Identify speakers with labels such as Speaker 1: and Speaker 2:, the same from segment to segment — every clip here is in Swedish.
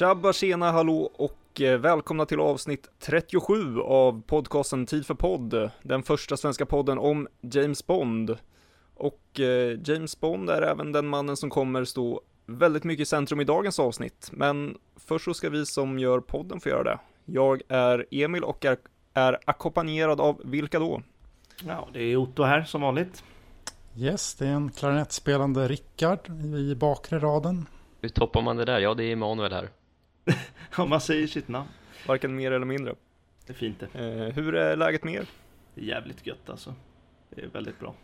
Speaker 1: Tjabba tjena hallå och eh, välkomna till avsnitt 37 av podcasten Tid för podd, den första svenska podden om James Bond. Och eh, James Bond är även den mannen som kommer stå väldigt mycket i centrum i dagens avsnitt, men först så ska vi som gör podden få göra det. Jag är Emil och är, är ackompanjerad av vilka då?
Speaker 2: Ja, det är Otto här som vanligt.
Speaker 3: Yes, det är en klarinettspelande Rickard i bakre raden.
Speaker 4: Hur toppar man det där? Ja, det är Emanuel här.
Speaker 2: Om man säger sitt namn.
Speaker 1: Varken mer eller mindre.
Speaker 2: Det är fint det.
Speaker 1: Eh, hur är läget med er?
Speaker 2: Det är jävligt gött alltså. Det är väldigt bra.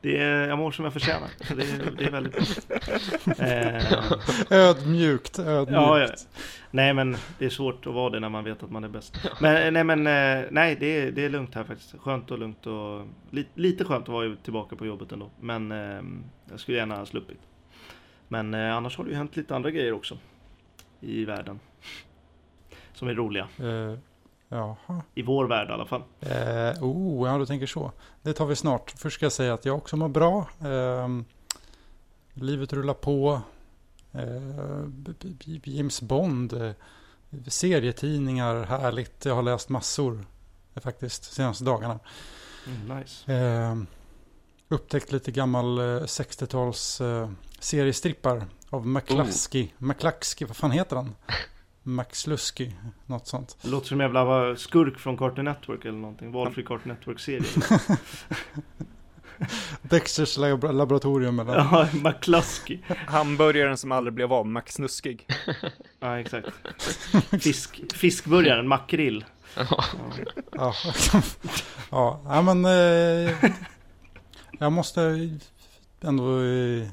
Speaker 2: Det är, jag mår som jag förtjänar. Det är, det är väldigt bra. Eh,
Speaker 3: Ödmjukt, ödmjukt.
Speaker 2: ja, ja. Nej men det är svårt att vara det när man vet att man är bäst. Men nej men eh, nej det är, det är lugnt här faktiskt. Skönt och lugnt och li, lite skönt att vara tillbaka på jobbet ändå. Men eh, jag skulle gärna ha sluppit. Men eh, annars har det ju hänt lite andra grejer också. I världen. Som är roliga.
Speaker 3: Eh, jaha.
Speaker 2: I vår värld i alla fall.
Speaker 3: Eh, oh, ja du tänker så. Det tar vi snart. Först ska jag säga att jag också mår bra. Eh, livet rullar på. B- James Bond. Serietidningar, härligt. Jag har läst massor faktiskt senaste dagarna.
Speaker 2: Mm, nice.
Speaker 3: Eh, upptäckt lite gammal eh, 60-tals eh, seriestrippar av McCluskey. McCluskey, vad fan heter han? McSlusky, något sånt.
Speaker 2: Det låter som en jävla skurk från Cartoon Network eller någonting. Valfri Cartoon Network-serie.
Speaker 3: Dexters lab- laboratorium eller?
Speaker 2: ja, McCluskey.
Speaker 1: Hamburgaren som aldrig blev av, Max Snuskig.
Speaker 2: Ja, exakt. Fisk, fiskburgaren, makrill.
Speaker 3: Ja, ja, ja men eh, jag måste ändå eh,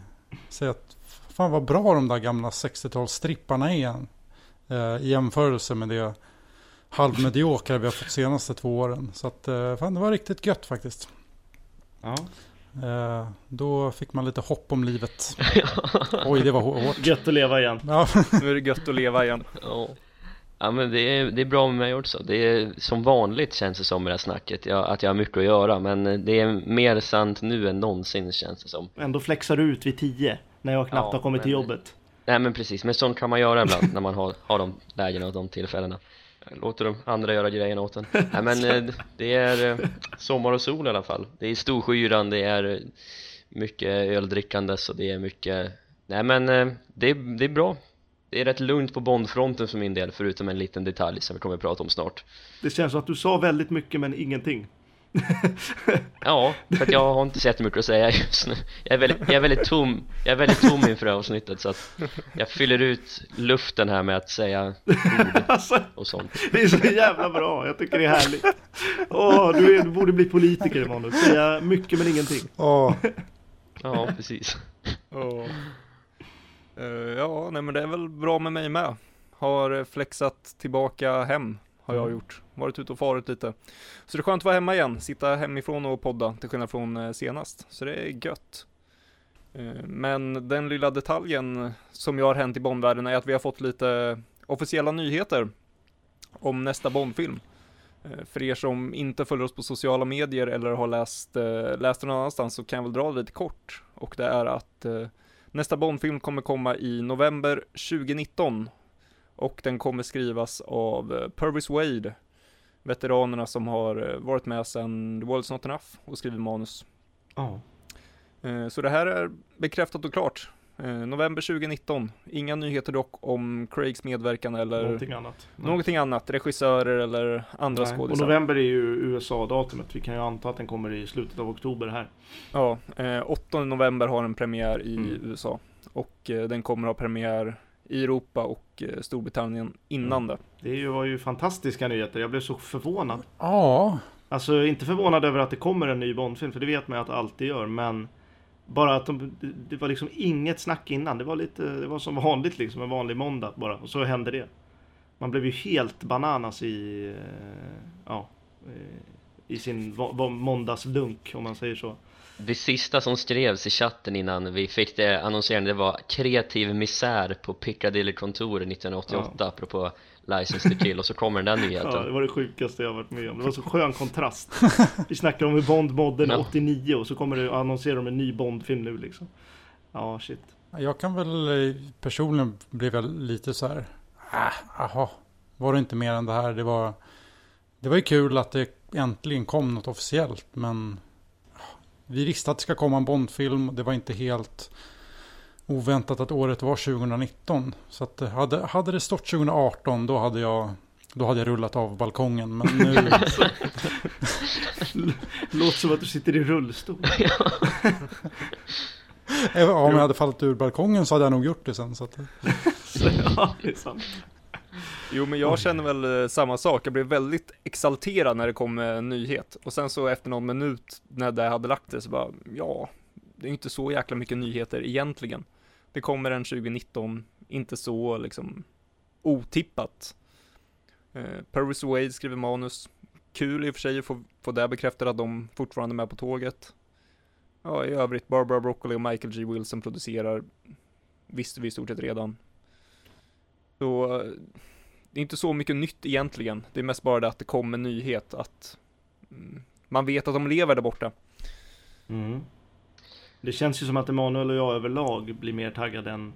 Speaker 3: säga att fan vad bra de där gamla 60-talsstripparna är eh, i jämförelse med det halvmediokra vi har fått senaste två åren. Så att eh, fan det var riktigt gött faktiskt.
Speaker 2: Ja.
Speaker 3: Eh, då fick man lite hopp om livet. Oj, det var hå- hårt.
Speaker 2: Gött att leva igen.
Speaker 3: Ja,
Speaker 1: Nu är det gött att leva igen.
Speaker 4: Ja. Ja men det är, det är bra med mig också. Det är som vanligt känns det som med det här snacket, jag, att jag har mycket att göra. Men det är mer sant nu än någonsin känns det som.
Speaker 2: Ändå flexar du ut vid tio. När jag knappt
Speaker 4: Ja,
Speaker 2: har kommit till
Speaker 4: men-
Speaker 2: jobbet.
Speaker 4: Nej men precis, men sånt kan man göra ibland när man har, har de lägena och de tillfällena. Låter de andra göra grejerna åt en. Nej men eh, det är eh, sommar och sol i alla fall. Det är Storskyran, det är eh, mycket öldrickandes och det är mycket Nej men eh, det det är bra. Det är rätt lugnt på Bondfronten för min del förutom en liten detalj som vi kommer att prata om snart.
Speaker 2: Det känns som att du sa väldigt mycket men ingenting.
Speaker 4: Ja, för att jag har inte så jättemycket att säga just nu Jag är väldigt, jag är väldigt tom, jag är väldigt tom inför det här avsnittet så att jag fyller ut luften här med att säga ord
Speaker 2: Alltså,
Speaker 4: och sånt
Speaker 2: det är så jävla bra. Jag tycker det är härligt. Åh, du, är, du borde bli politiker Emanuel. Säga mycket men ingenting.
Speaker 3: Åh,
Speaker 4: Ja, precis
Speaker 1: eh, ja, nej men det är väl bra med mig med. Har eh, flexat tillbaka hem, har jag
Speaker 2: Mm.
Speaker 1: gjort. Varit ute och farit lite. Så det är skönt att vara hemma igen, sitta hemifrån och podda, till skillnad från eh, senast. Så det är gött. Eh, Men den lilla detaljen som jag har hänt i Bondvärlden är att vi har fått lite officiella nyheter om nästa Bondfilm. Eh, För er som inte följer oss på sociala medier eller har läst, eh, läst det någon annanstans så kan jag väl dra det lite kort. Och det är att eh, nästa Bondfilm kommer komma i november 2019. Och den kommer skrivas av eh, Purvis Wade. Veteranerna som har eh, varit med sedan The World's Not Enough och skrivit manus.
Speaker 2: Ja.
Speaker 1: Eh, Så det här är bekräftat och klart. Eh, November 2019. Inga nyheter dock om Craigs medverkan eller
Speaker 2: Någonting annat.
Speaker 1: någonting annat. Regissörer eller andra
Speaker 2: Nej. Och
Speaker 1: skådisar.
Speaker 2: november är ju USA-datumet. Vi kan ju anta att den kommer i slutet av oktober här.
Speaker 1: Ja, eh, 8 november har den premiär i
Speaker 2: Mm.
Speaker 1: USA. Och eh, den kommer ha premiär i Europa och eh, Storbritannien innan det.
Speaker 2: Det är ju- var ju fantastiska nyheter. Jag blev så förvånad.
Speaker 3: ja,
Speaker 2: Alltså inte förvånad över att det kommer en ny Bondfilm, för det vet man ju att det alltid gör, men bara att de, det, var liksom inget snack innan. Det var lite, det var som vanligt liksom, en vanlig måndag bara, och så hände det. Man blev ju helt bananas i, eh, ja, eh, i sin måndagslunk, om man säger så.
Speaker 4: Det sista som skrevs i chatten innan vi fick det annonserade det var kreativ misär på Piccadilly-kontoret 1988 apropå License to Kill och så kommer den där
Speaker 2: Ja,
Speaker 4: nyheten
Speaker 2: det var det sjukaste jag varit med om. Det var så skön kontrast. Vi snackar om hur Bond modden
Speaker 4: Ja.
Speaker 2: 89 och så kommer det annonsera om en ny Bond-film nu liksom. Ja, shit.
Speaker 3: Jag kan väl eh, personligen bli väl lite så här. Äh, aha, var det inte mer än det här? Det var, det var ju kul att det äntligen kom något officiellt. Men vi visste att det ska komma en Bondfilm. Det var inte helt oväntat att året var 2019. Så att hade, hade det stått 2018 då hade jag då hade jag rullat av balkongen. Men nu...
Speaker 2: Låter som att du sitter i rullstol.
Speaker 3: ja, om jag hade fallit ur balkongen så hade jag nog gjort det sen. Så att...
Speaker 2: ja, det är sant.
Speaker 1: Jo, men jag känner väl eh, samma sak. Jag blev väldigt exalterad när det kom en nyhet. Och sen så efter någon minut när det hade lagt det så bara, ja, det är inte så jäkla mycket nyheter egentligen. Det kommer en 2019, inte så liksom otippat. Eh, Paris Wade skriver manus. Kul i och för sig att få, få det bekräftat att de fortfarande är med på tåget. Ja, i övrigt Barbara Broccoli och Michael G. Wilson producerar. Visste vi i stort sett redan. Så det är inte så mycket nytt egentligen. Det är mest bara det att det kom en nyhet att mm, man vet att de lever där borta.
Speaker 2: Mm. Det känns ju som att Emanuel och jag överlag blir mer taggade än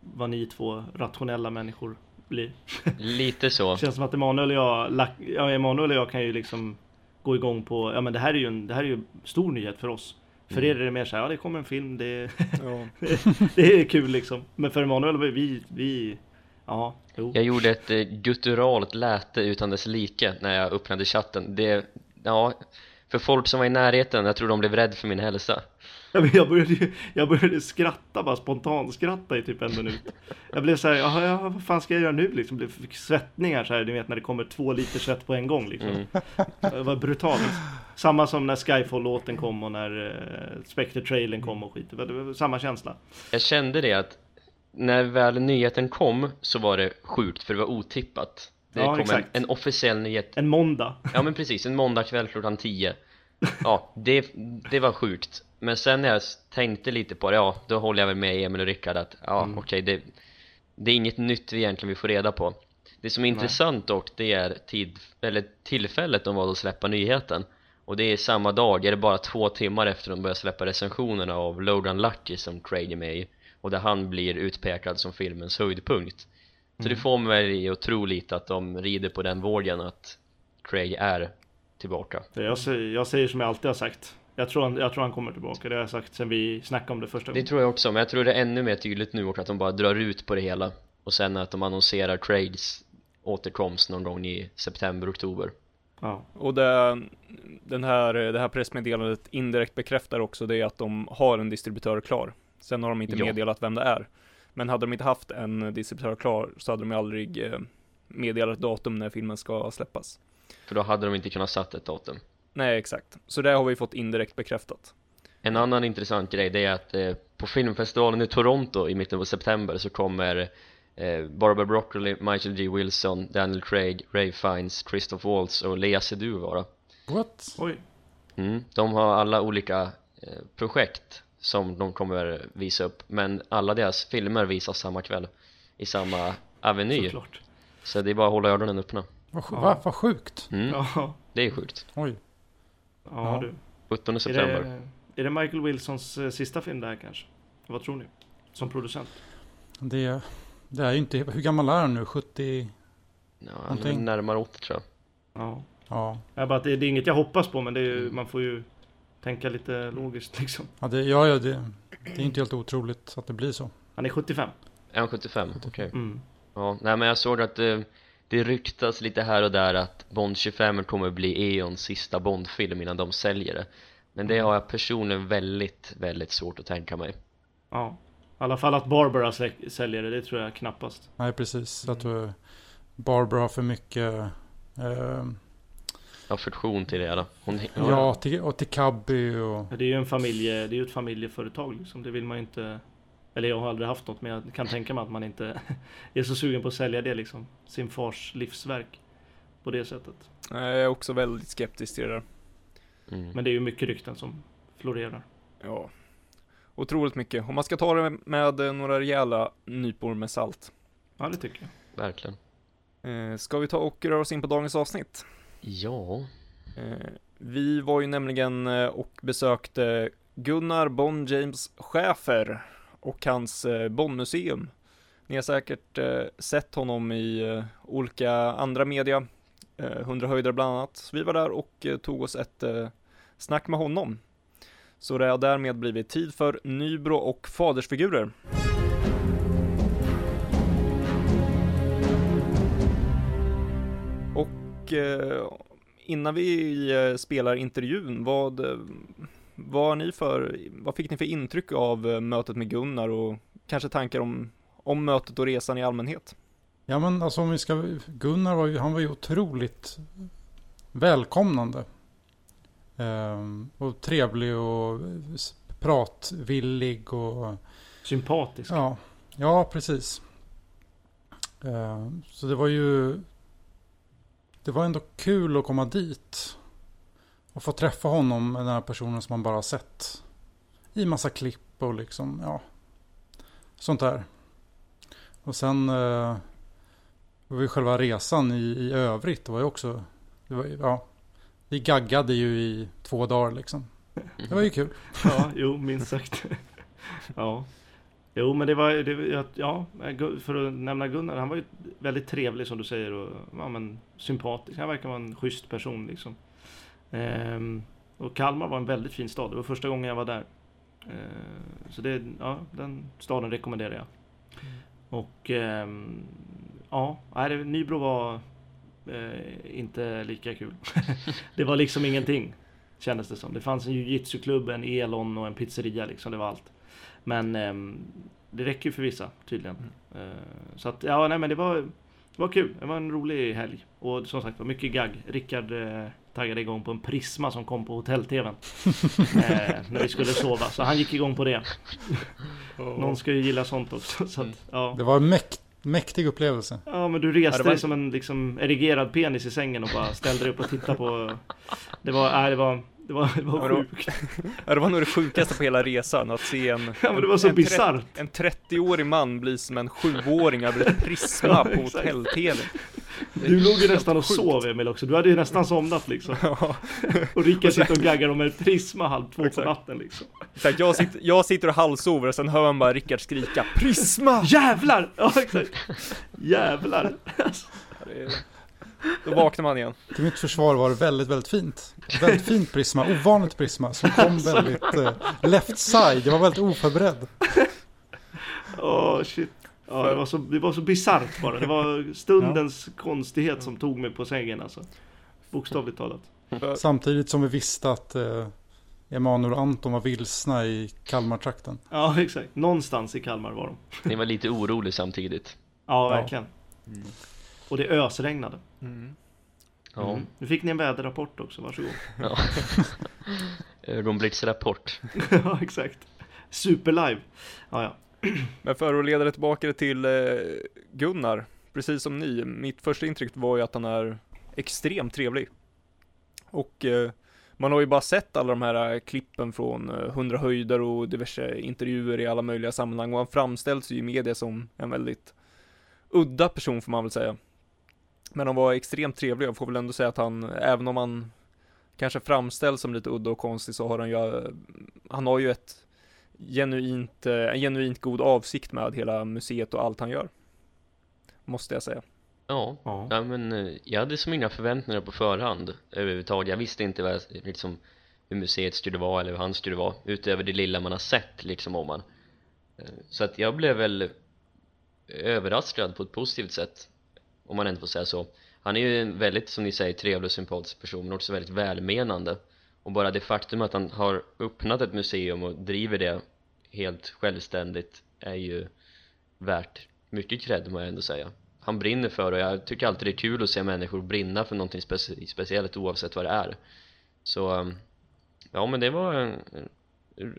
Speaker 2: vad ni två rationella människor blir.
Speaker 4: Lite så.
Speaker 2: Det känns som att Emanuel och jag, ja, Emanuel och jag kan ju liksom gå igång på, ja men det här är ju en, det här är ju stor nyhet för oss. För mm. er är det mer så här, ja det kommer en film, det, ja. det är kul liksom. Men för Emanuel, vi, vi Ja,
Speaker 4: jo. Jag gjorde ett eh, gutturalt läte utan dess like när jag öppnade chatten. Det, ja, för folk som var i närheten, jag tror de blev rädda för min hälsa.
Speaker 2: Jag, började, jag började skratta, bara spontant skratta i typ en minut. Jag blev så här, ja, vad fan ska jag göra nu liksom? Jag fick svettningar så här, du vet när det kommer två liter svett på en gång liksom. Mm. Det var brutalt. Samma som när Skyfall-låten kom och när uh, Spectre-trailern kom och skit. Det var, det var samma känsla.
Speaker 4: Jag kände det att när väl nyheten kom så var det sjukt för det var otippat. Det ja, kom en, en, officiell nyhet.
Speaker 2: En måndag.
Speaker 4: Ja men precis, en måndag kväll klockan 10. Ja, det, det var sjukt. Men sen när jag tänkte lite på det, ja då håller jag väl med Emil och Rickard att ja mm. okej okay, det, det är inget nytt vi egentligen vill få reda på. Det som är Nej. intressant dock det är tid, eller tillfället de valde att släppa nyheten. Och det är samma dag, är det bara två timmar efter de började släppa recensionerna av Logan Lucky som Craig är med i och där han blir utpekad som filmens höjdpunkt så mm. det får mig att tro lite att de rider på den vågen att Craig är tillbaka
Speaker 2: jag säger, jag säger som jag alltid har sagt jag tror, han, jag tror han kommer tillbaka, det har jag sagt sen vi snackade om det första
Speaker 4: gången Det tror jag också, men jag tror det är ännu mer tydligt nu också att de bara drar ut på det hela Och sen att de annonserar Craigs återkomst någon gång i september, oktober
Speaker 1: Ja. Och det, den här, det här pressmeddelandet indirekt bekräftar också det att de har en distributör klar Sen har de inte ja. meddelat vem det är. Men hade de inte haft en distributör klar så hade de aldrig eh, meddelat datum när filmen ska släppas.
Speaker 4: För då hade de inte kunnat satt ett datum.
Speaker 1: Nej, exakt. Så det har vi fått indirekt bekräftat.
Speaker 4: En annan intressant grej det är att eh, på filmfestivalen i Toronto i mitten på september så kommer eh, Barbara Broccoli, Michael G. Wilson, Daniel Craig, Ray Fiennes, Christoph Waltz och Lea Seydoux vara.
Speaker 3: What?
Speaker 2: Oj.
Speaker 4: Mm, de har alla olika eh, projekt som de kommer visa upp men alla deras filmer visas samma kväll i samma aveny Såklart. så det är bara att hålla ögonen öppna
Speaker 3: Vad, ja. vad sjukt
Speaker 4: mm. ja. Det är sjukt
Speaker 3: Oj
Speaker 2: Ja, du
Speaker 4: 17 september
Speaker 2: är det, är det Michael Wilsons eh, sista film det här kanske? Vad tror ni? Som producent?
Speaker 3: Det, det är ju inte, hur gammal är han nu? 70?
Speaker 4: Ja, han är närmare 80 tror
Speaker 2: jag Ja Ja. Jag bara, det, det är inget jag hoppas på men det är,
Speaker 4: mm.
Speaker 2: man får ju tänka lite logiskt liksom.
Speaker 3: Ja, det, ja, ja det, det är inte helt otroligt att det blir så.
Speaker 2: Han är 75.
Speaker 4: Är han 75? Okej. Okay. Mm. Ja, nej men jag såg att det, det ryktas lite här och där att Bond 25 kommer bli Eons sista Bondfilm innan de säljer det. Men det mm. har jag personligen väldigt, väldigt svårt att tänka mig.
Speaker 2: Ja, i alla fall att Barbara säljer det, det tror jag knappast.
Speaker 3: Nej, precis. Jag tror Barbara har för mycket eh,
Speaker 4: affektion till det hela.
Speaker 3: Hon, ja, till, och till Cabby och...
Speaker 2: Det är ju en familje, det är ju ett familjeföretag liksom. Det vill man ju inte... Eller jag har aldrig haft något men jag kan tänka mig att man inte är så sugen på att sälja det liksom. Sin fars livsverk. På det sättet.
Speaker 1: Jag är också väldigt skeptisk till det där.
Speaker 2: Mm. Men det är ju mycket rykten som florerar.
Speaker 1: Ja. Otroligt mycket. Om man ska ta det med några rejäla nypor med salt.
Speaker 2: Ja, det tycker
Speaker 4: jag. Verkligen.
Speaker 1: Eh, ska vi ta och röra oss in på dagens avsnitt?
Speaker 4: Ja.
Speaker 1: Eh, vi var ju nämligen eh, och besökte Gunnar Bon James Schäfer och hans eh, Bonnmuseum. Ni har säkert eh, sett honom i eh, olika andra media, eh, 100 höjder bland annat. Så vi var där och eh, tog oss ett eh, snack med honom. Så det har därmed blivit tid för Nybro och fadersfigurer. Och eh, innan vi eh, spelar intervjun, vad, eh, vad, ni för, vad fick ni för intryck av eh, mötet med Gunnar och kanske tankar om, om mötet och resan i allmänhet?
Speaker 3: Ja men alltså om vi ska, Gunnar var ju, han var ju otroligt välkomnande. Ehm, och trevlig och pratvillig och
Speaker 2: Sympatisk.
Speaker 3: ja, ja precis. Ehm, så det var ju, det var ändå kul att komma dit. Och få träffa honom, den här personen som man bara har sett. I massa klipp och liksom, ja. Sånt där. Och sen eh, var ju själva resan i, i övrigt. Det var ju också, det var, ja. Vi gaggade ju i två dagar liksom. Det var ju kul.
Speaker 2: Ja, jo, minst sagt. ja. Jo, men det var, det, ja, för att nämna Gunnar, han var ju väldigt trevlig som du säger och ja, men, sympatisk. Han verkar vara en schysst person liksom. Ehm, och Kalmar var en väldigt fin stad. Det var första gången jag var där. Ehm, så det, ja, den staden rekommenderar jag. Och ehm, ja, Nybro var eh, inte lika kul. det var liksom ingenting. Kändes det som. Det fanns en jujitsuklubb, en elon och en pizzeria liksom. Det var allt. Men ehm, det räcker ju för vissa tydligen. Eh, så att ja, nej men det var, det var kul. Det var en rolig helg. Och som sagt var mycket gagg. Rickard eh, taggade igång på en Prisma som kom på hotell-tvn. eh, när vi skulle sova. Så han gick igång på det. Någon ska ju gilla sånt också. Så att, ja.
Speaker 3: Det var en mäkt, mäktig upplevelse.
Speaker 2: Ja men du reste
Speaker 1: Ja, det var-
Speaker 2: dig som en liksom erigerad penis i sängen och bara ställde dig upp och tittade på Det var, nej det var Det var, det var
Speaker 1: Vadå?
Speaker 2: sjukt
Speaker 1: Ja, det var nog det sjukaste på hela resan, att se en,
Speaker 2: Ja men det var så
Speaker 1: en,
Speaker 2: bisarrt
Speaker 1: en 30-årig man bli som en 7-åring över ett prisma på
Speaker 2: exakt.
Speaker 1: hotell-tv.
Speaker 2: Du låg ju nästan och
Speaker 1: sjukt.
Speaker 2: sov Emil också, du hade ju nästan somnat liksom
Speaker 1: Ja,
Speaker 2: Och Rickard sitter och gaggar om ett prisma halv två på
Speaker 1: Exakt.
Speaker 2: natten liksom
Speaker 1: exakt. Jag, sitter, jag sitter och halvsover och sen hör man bara Rickard skrika Prisma!
Speaker 2: Jävlar! Ja exakt Jävlar! Alltså,
Speaker 1: Ja, det är- Då vaknar man igen.
Speaker 3: Till mitt försvar var det väldigt, väldigt fint. Väldigt fint prisma, ovanligt prisma som kom väldigt eh, left side. Jag var väldigt oförberedd.
Speaker 2: Åh shit Ja det var så, det var så bisarrt bara, det var stundens konstighet som tog mig på sängen alltså Bokstavligt talat
Speaker 3: Samtidigt som vi visste att eh, Emanuel och Anton var vilsna i Kalmartrakten.
Speaker 2: Ja exakt, någonstans i Kalmar var de
Speaker 4: Ni var lite orolig samtidigt.
Speaker 2: Ja
Speaker 3: Ja.
Speaker 2: verkligen Och det ösregnade
Speaker 1: mm.
Speaker 4: Ja,
Speaker 2: Mm. Nu fick ni en väderrapport också, varsågod
Speaker 4: ja. Romblitz rapport.
Speaker 2: Ja exakt Superlive Ja ja
Speaker 1: Men för att leda det tillbaka till eh, Gunnar, precis som ni, mitt första intryck var ju att han är extremt trevlig. Och eh, man har ju bara sett alla de här eh, klippen från eh, 100 höjder och diverse intervjuer i alla möjliga sammanhang och han framställs ju i media som en väldigt udda person får man väl säga. Men han var extremt trevlig, jag får väl ändå säga att han, även om han kanske framställs som lite udda och konstig så har han ju, han har ju ett genuint, eh, en genuint god avsikt med hela museet och allt han gör. Måste jag säga.
Speaker 4: Ja,
Speaker 2: Ja,
Speaker 4: ja men eh, jag hade som inga förväntningar på förhand överhuvudtaget. Jag visste inte vad, liksom, hur museet skulle vara eller hur han skulle vara utöver det lilla man har sett liksom om han. Eh, Så att jag blev väl överraskad på ett positivt sätt om man ändå får säga så. Han är ju en väldigt, som ni säger, trevlig och sympatisk person men också väldigt välmenande. Och bara det faktum att han har öppnat ett museum och driver det helt självständigt är ju värt mycket cred må jag ändå säga han brinner för och jag tycker alltid det är kul att se människor brinna för någonting speci speciellt oavsett vad det är så um, ja men det var en,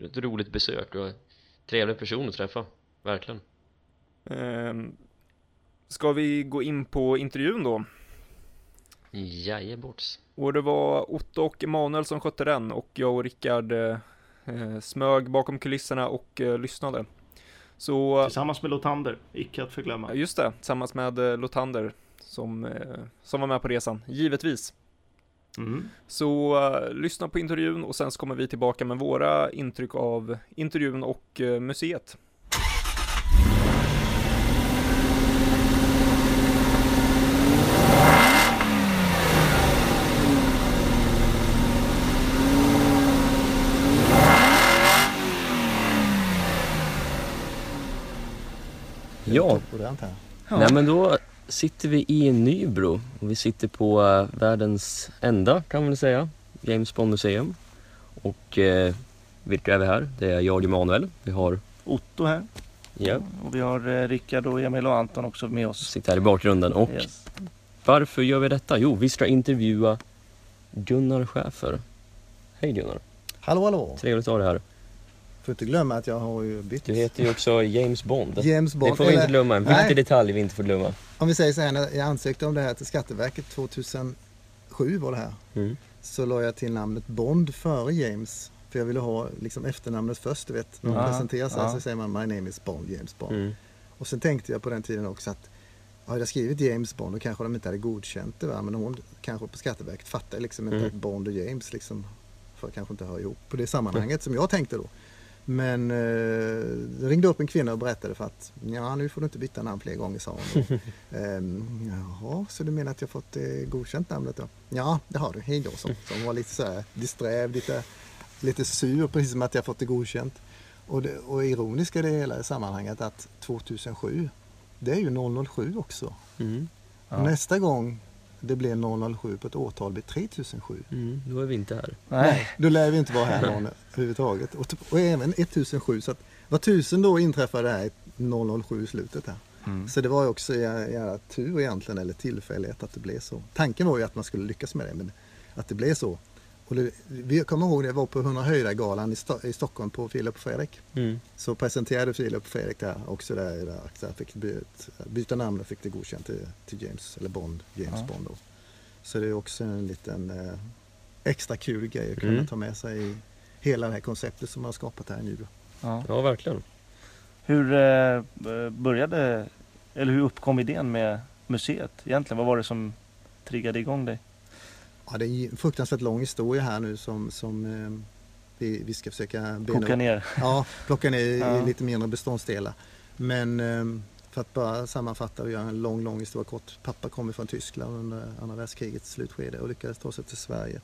Speaker 4: ett roligt besök och en trevlig person att träffa verkligen
Speaker 1: ehm, ska vi gå in på intervjun då?
Speaker 4: Jajebots
Speaker 1: Och det var Otto och Emanuel som skötte den och jag och Rickard eh, eh, smög bakom kulisserna och eh, lyssnade. Så,
Speaker 2: tillsammans med Lotander, icke att förglömma
Speaker 1: just det, tillsammans med eh, Lotander som, eh, som var med på resan, givetvis.
Speaker 2: mm.
Speaker 1: Så eh, lyssna på intervjun och sen så kommer vi tillbaka med våra intryck av intervjun och eh, museet.
Speaker 4: Ja. Nej men då sitter vi i Nybro och vi sitter på eh, världens enda kan man säga, James Bond museum. Och eh, vilka är vi här? Det är jag Emanuel. Vi har,
Speaker 5: Otto här.
Speaker 4: ja,
Speaker 5: Och vi har eh, Rickard och Emil och Anton också med oss.
Speaker 4: sitter här i bakgrunden. Och
Speaker 5: Yes.
Speaker 4: varför gör vi detta? Jo, vi ska intervjua Gunnar Schäfer. Hej Gunnar,
Speaker 6: Hallå hallå!
Speaker 4: trevligt att ha dig här.
Speaker 6: Får inte glömma att jag har ju bytt
Speaker 4: Du heter ju också James Bond.
Speaker 6: James Bond.
Speaker 4: Det får vi inte glömma, en
Speaker 6: Nej.
Speaker 4: viktig detalj vi inte får glömma.
Speaker 6: Om vi säger så här, när jag ansökte om det här till Skatteverket 2007 var det här.
Speaker 4: Mm.
Speaker 6: Så la jag till namnet Bond före James. För jag ville ha liksom efternamnet först, du vet. När man
Speaker 5: Ja,
Speaker 6: presenterar sig
Speaker 5: ja.
Speaker 6: så säger man My name is Bond, James Bond.
Speaker 4: Mm.
Speaker 6: Och sen tänkte jag på den tiden också att hade jag skrivit James Bond då kanske de inte hade godkänt det va. Men hon kanske på Skatteverket fattar liksom inte
Speaker 4: Mm.
Speaker 6: att Bond och James liksom för kanske inte hör ihop på det sammanhanget som jag tänkte då. Men eh, ringde upp en kvinna och berättade för att ja nu får du inte byta namn fler gånger sa hon. ehm, Jaha, så du menar att jag fått eh, godkänt namnet då? Ja, det har du. Hej då, så. så hon var lite så här disträv, lite, lite sur precis som att jag fått det godkänt. Och, det, och ironiska i det hela sammanhanget att 2007 det är ju 007 också.
Speaker 4: Mm.
Speaker 5: Ja.
Speaker 6: Nästa gång det blir 007 på ett årtal blir 3007.
Speaker 4: Mm. Då är vi inte här.
Speaker 5: Nej.
Speaker 6: Då lär vi inte vara här någon överhuvudtaget. Och, och även 1007. Så att var tusen då inträffade det här 007 i slutet här.
Speaker 5: Mm.
Speaker 6: Så det var ju också jävla tur egentligen, eller tillfällighet att det blev så. Tanken var ju att man skulle lyckas med det, men att det blev så. Och det, vi kommer ihåg det var på 100 höjdargalan i, Sto- i Stockholm på Filip och Fredrik.
Speaker 4: Mm.
Speaker 6: Så presenterade Filip och Fredrik där också där, där, där fick byta, byta namn och fick det godkänt till, till James, eller Bond, James
Speaker 5: Ja.
Speaker 6: Bond då. Så det är också en liten eh, extra kul grej att kunna
Speaker 4: Mm.
Speaker 6: ta med sig i hela det här konceptet som man har skapat här i Nybro.
Speaker 5: Ja.
Speaker 4: Ja, verkligen.
Speaker 5: Hur eh, började, eller hur uppkom idén med museet egentligen? Vad var det som triggade igång dig?
Speaker 6: Ja, det är en fruktansvärt lång historia här nu som, som eh, vi, vi ska försöka bena
Speaker 5: Koka ner.
Speaker 6: Ja, plocka ner i-
Speaker 5: Ja.
Speaker 6: i lite mindre beståndsdelar. Men eh, för att bara sammanfatta och göra en lång, lång historia kort. Pappa kom från Tyskland under andra världskrigets slutskede och lyckades ta sig till Sverige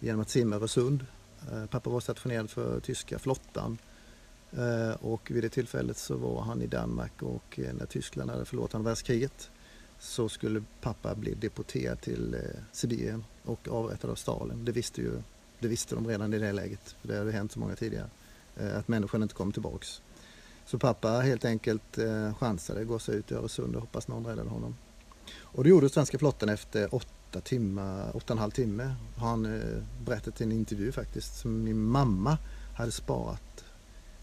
Speaker 6: genom att simma över sund. Eh, Pappa var stationerad för tyska flottan och vid det tillfället så var han i Danmark och när Tyskland hade förlorat andra världskriget så skulle pappa bli deporterad till eh, Sibirien och avrättad av Stalin. Det visste ju det visste de redan i det läget, för det hade hänt så många tidigare. eh, Att människan inte kom tillbaks. Så pappa helt enkelt eh, chansade, gå sig ut i Öresund och hoppas någon räddade honom. Och det gjorde svenska flottan efter åtta timmar, åtta och en halv timme. Har han eh, berättat i en intervju faktiskt, som min mamma hade sparat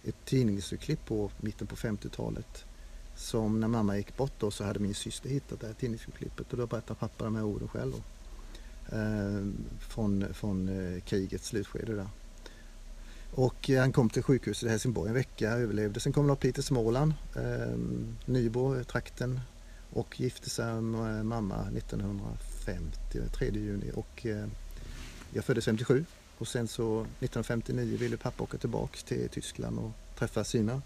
Speaker 6: ett tidningsurklipp på mitten på 50-talet. Som när mamma gick bort då så hade min syster hittat det här tidningsurklippet och då berättade pappa de här orden själv då. Eh, från från eh, krigets slutskede där. Och eh, han kom till sjukhuset i Helsingborg en vecka, överlevde. Sen kom han upp hit till Småland, ehm, eh, Nybro, trakten och gifte sig med eh, mamma 1950, 3 juni och eh, jag föddes 57 och sen så 1959 ville pappa åka tillbaks till Tyskland och träffa sina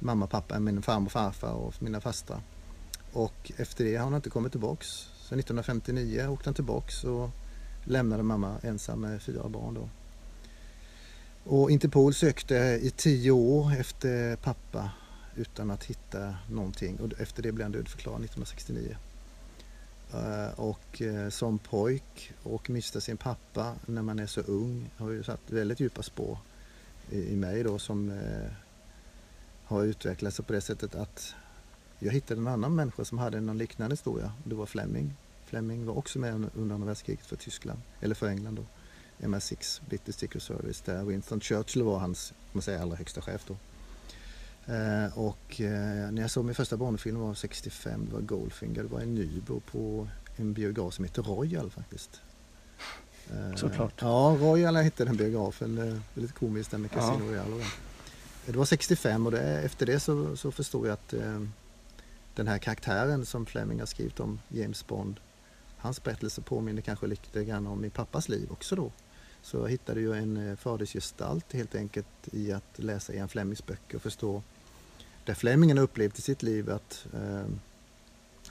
Speaker 6: mamma, pappa, min farmor och farfar och mina fastrar. Och efter det har han inte kommit tillbaks. Så 1959 åkte han tillbaks och lämnade mamma ensam med fyra barn då. Och Interpol sökte i tio år efter pappa utan att hitta någonting och efter det blev han dödförklarad 1969. Eh, och eh, som pojk och mista sin pappa när man är så ung har ju satt väldigt djupa spår i mig då som eh, har utvecklat sig på det sättet att jag hittade en annan människa som hade någon liknande historia. Det var Fleming. Fleming var också med under andra världskriget för Tyskland, eller för England då. MI6, British Secret Service, där Winston Churchill var hans man säga, allra högsta chef då. Eh, och eh, när jag såg min första barnfilm var 65, det var Goldfinger, det var i Nybro på en biograf som heter Royal faktiskt. Eh,
Speaker 5: Såklart.
Speaker 6: Ja, Royal hette den biografen, det är lite komiskt den med
Speaker 5: Ja.
Speaker 6: Casino och det. Det var 65 och det, efter det så, så förstod jag att eh, den här karaktären som Fleming har skrivit om, James Bond, hans berättelse påminner kanske lite grann om min pappas liv också då. Så jag hittade ju en eh, fadersgestalt helt enkelt i att läsa Ian Flemings böcker och förstå där Flemingen har upplevt i sitt liv att eh,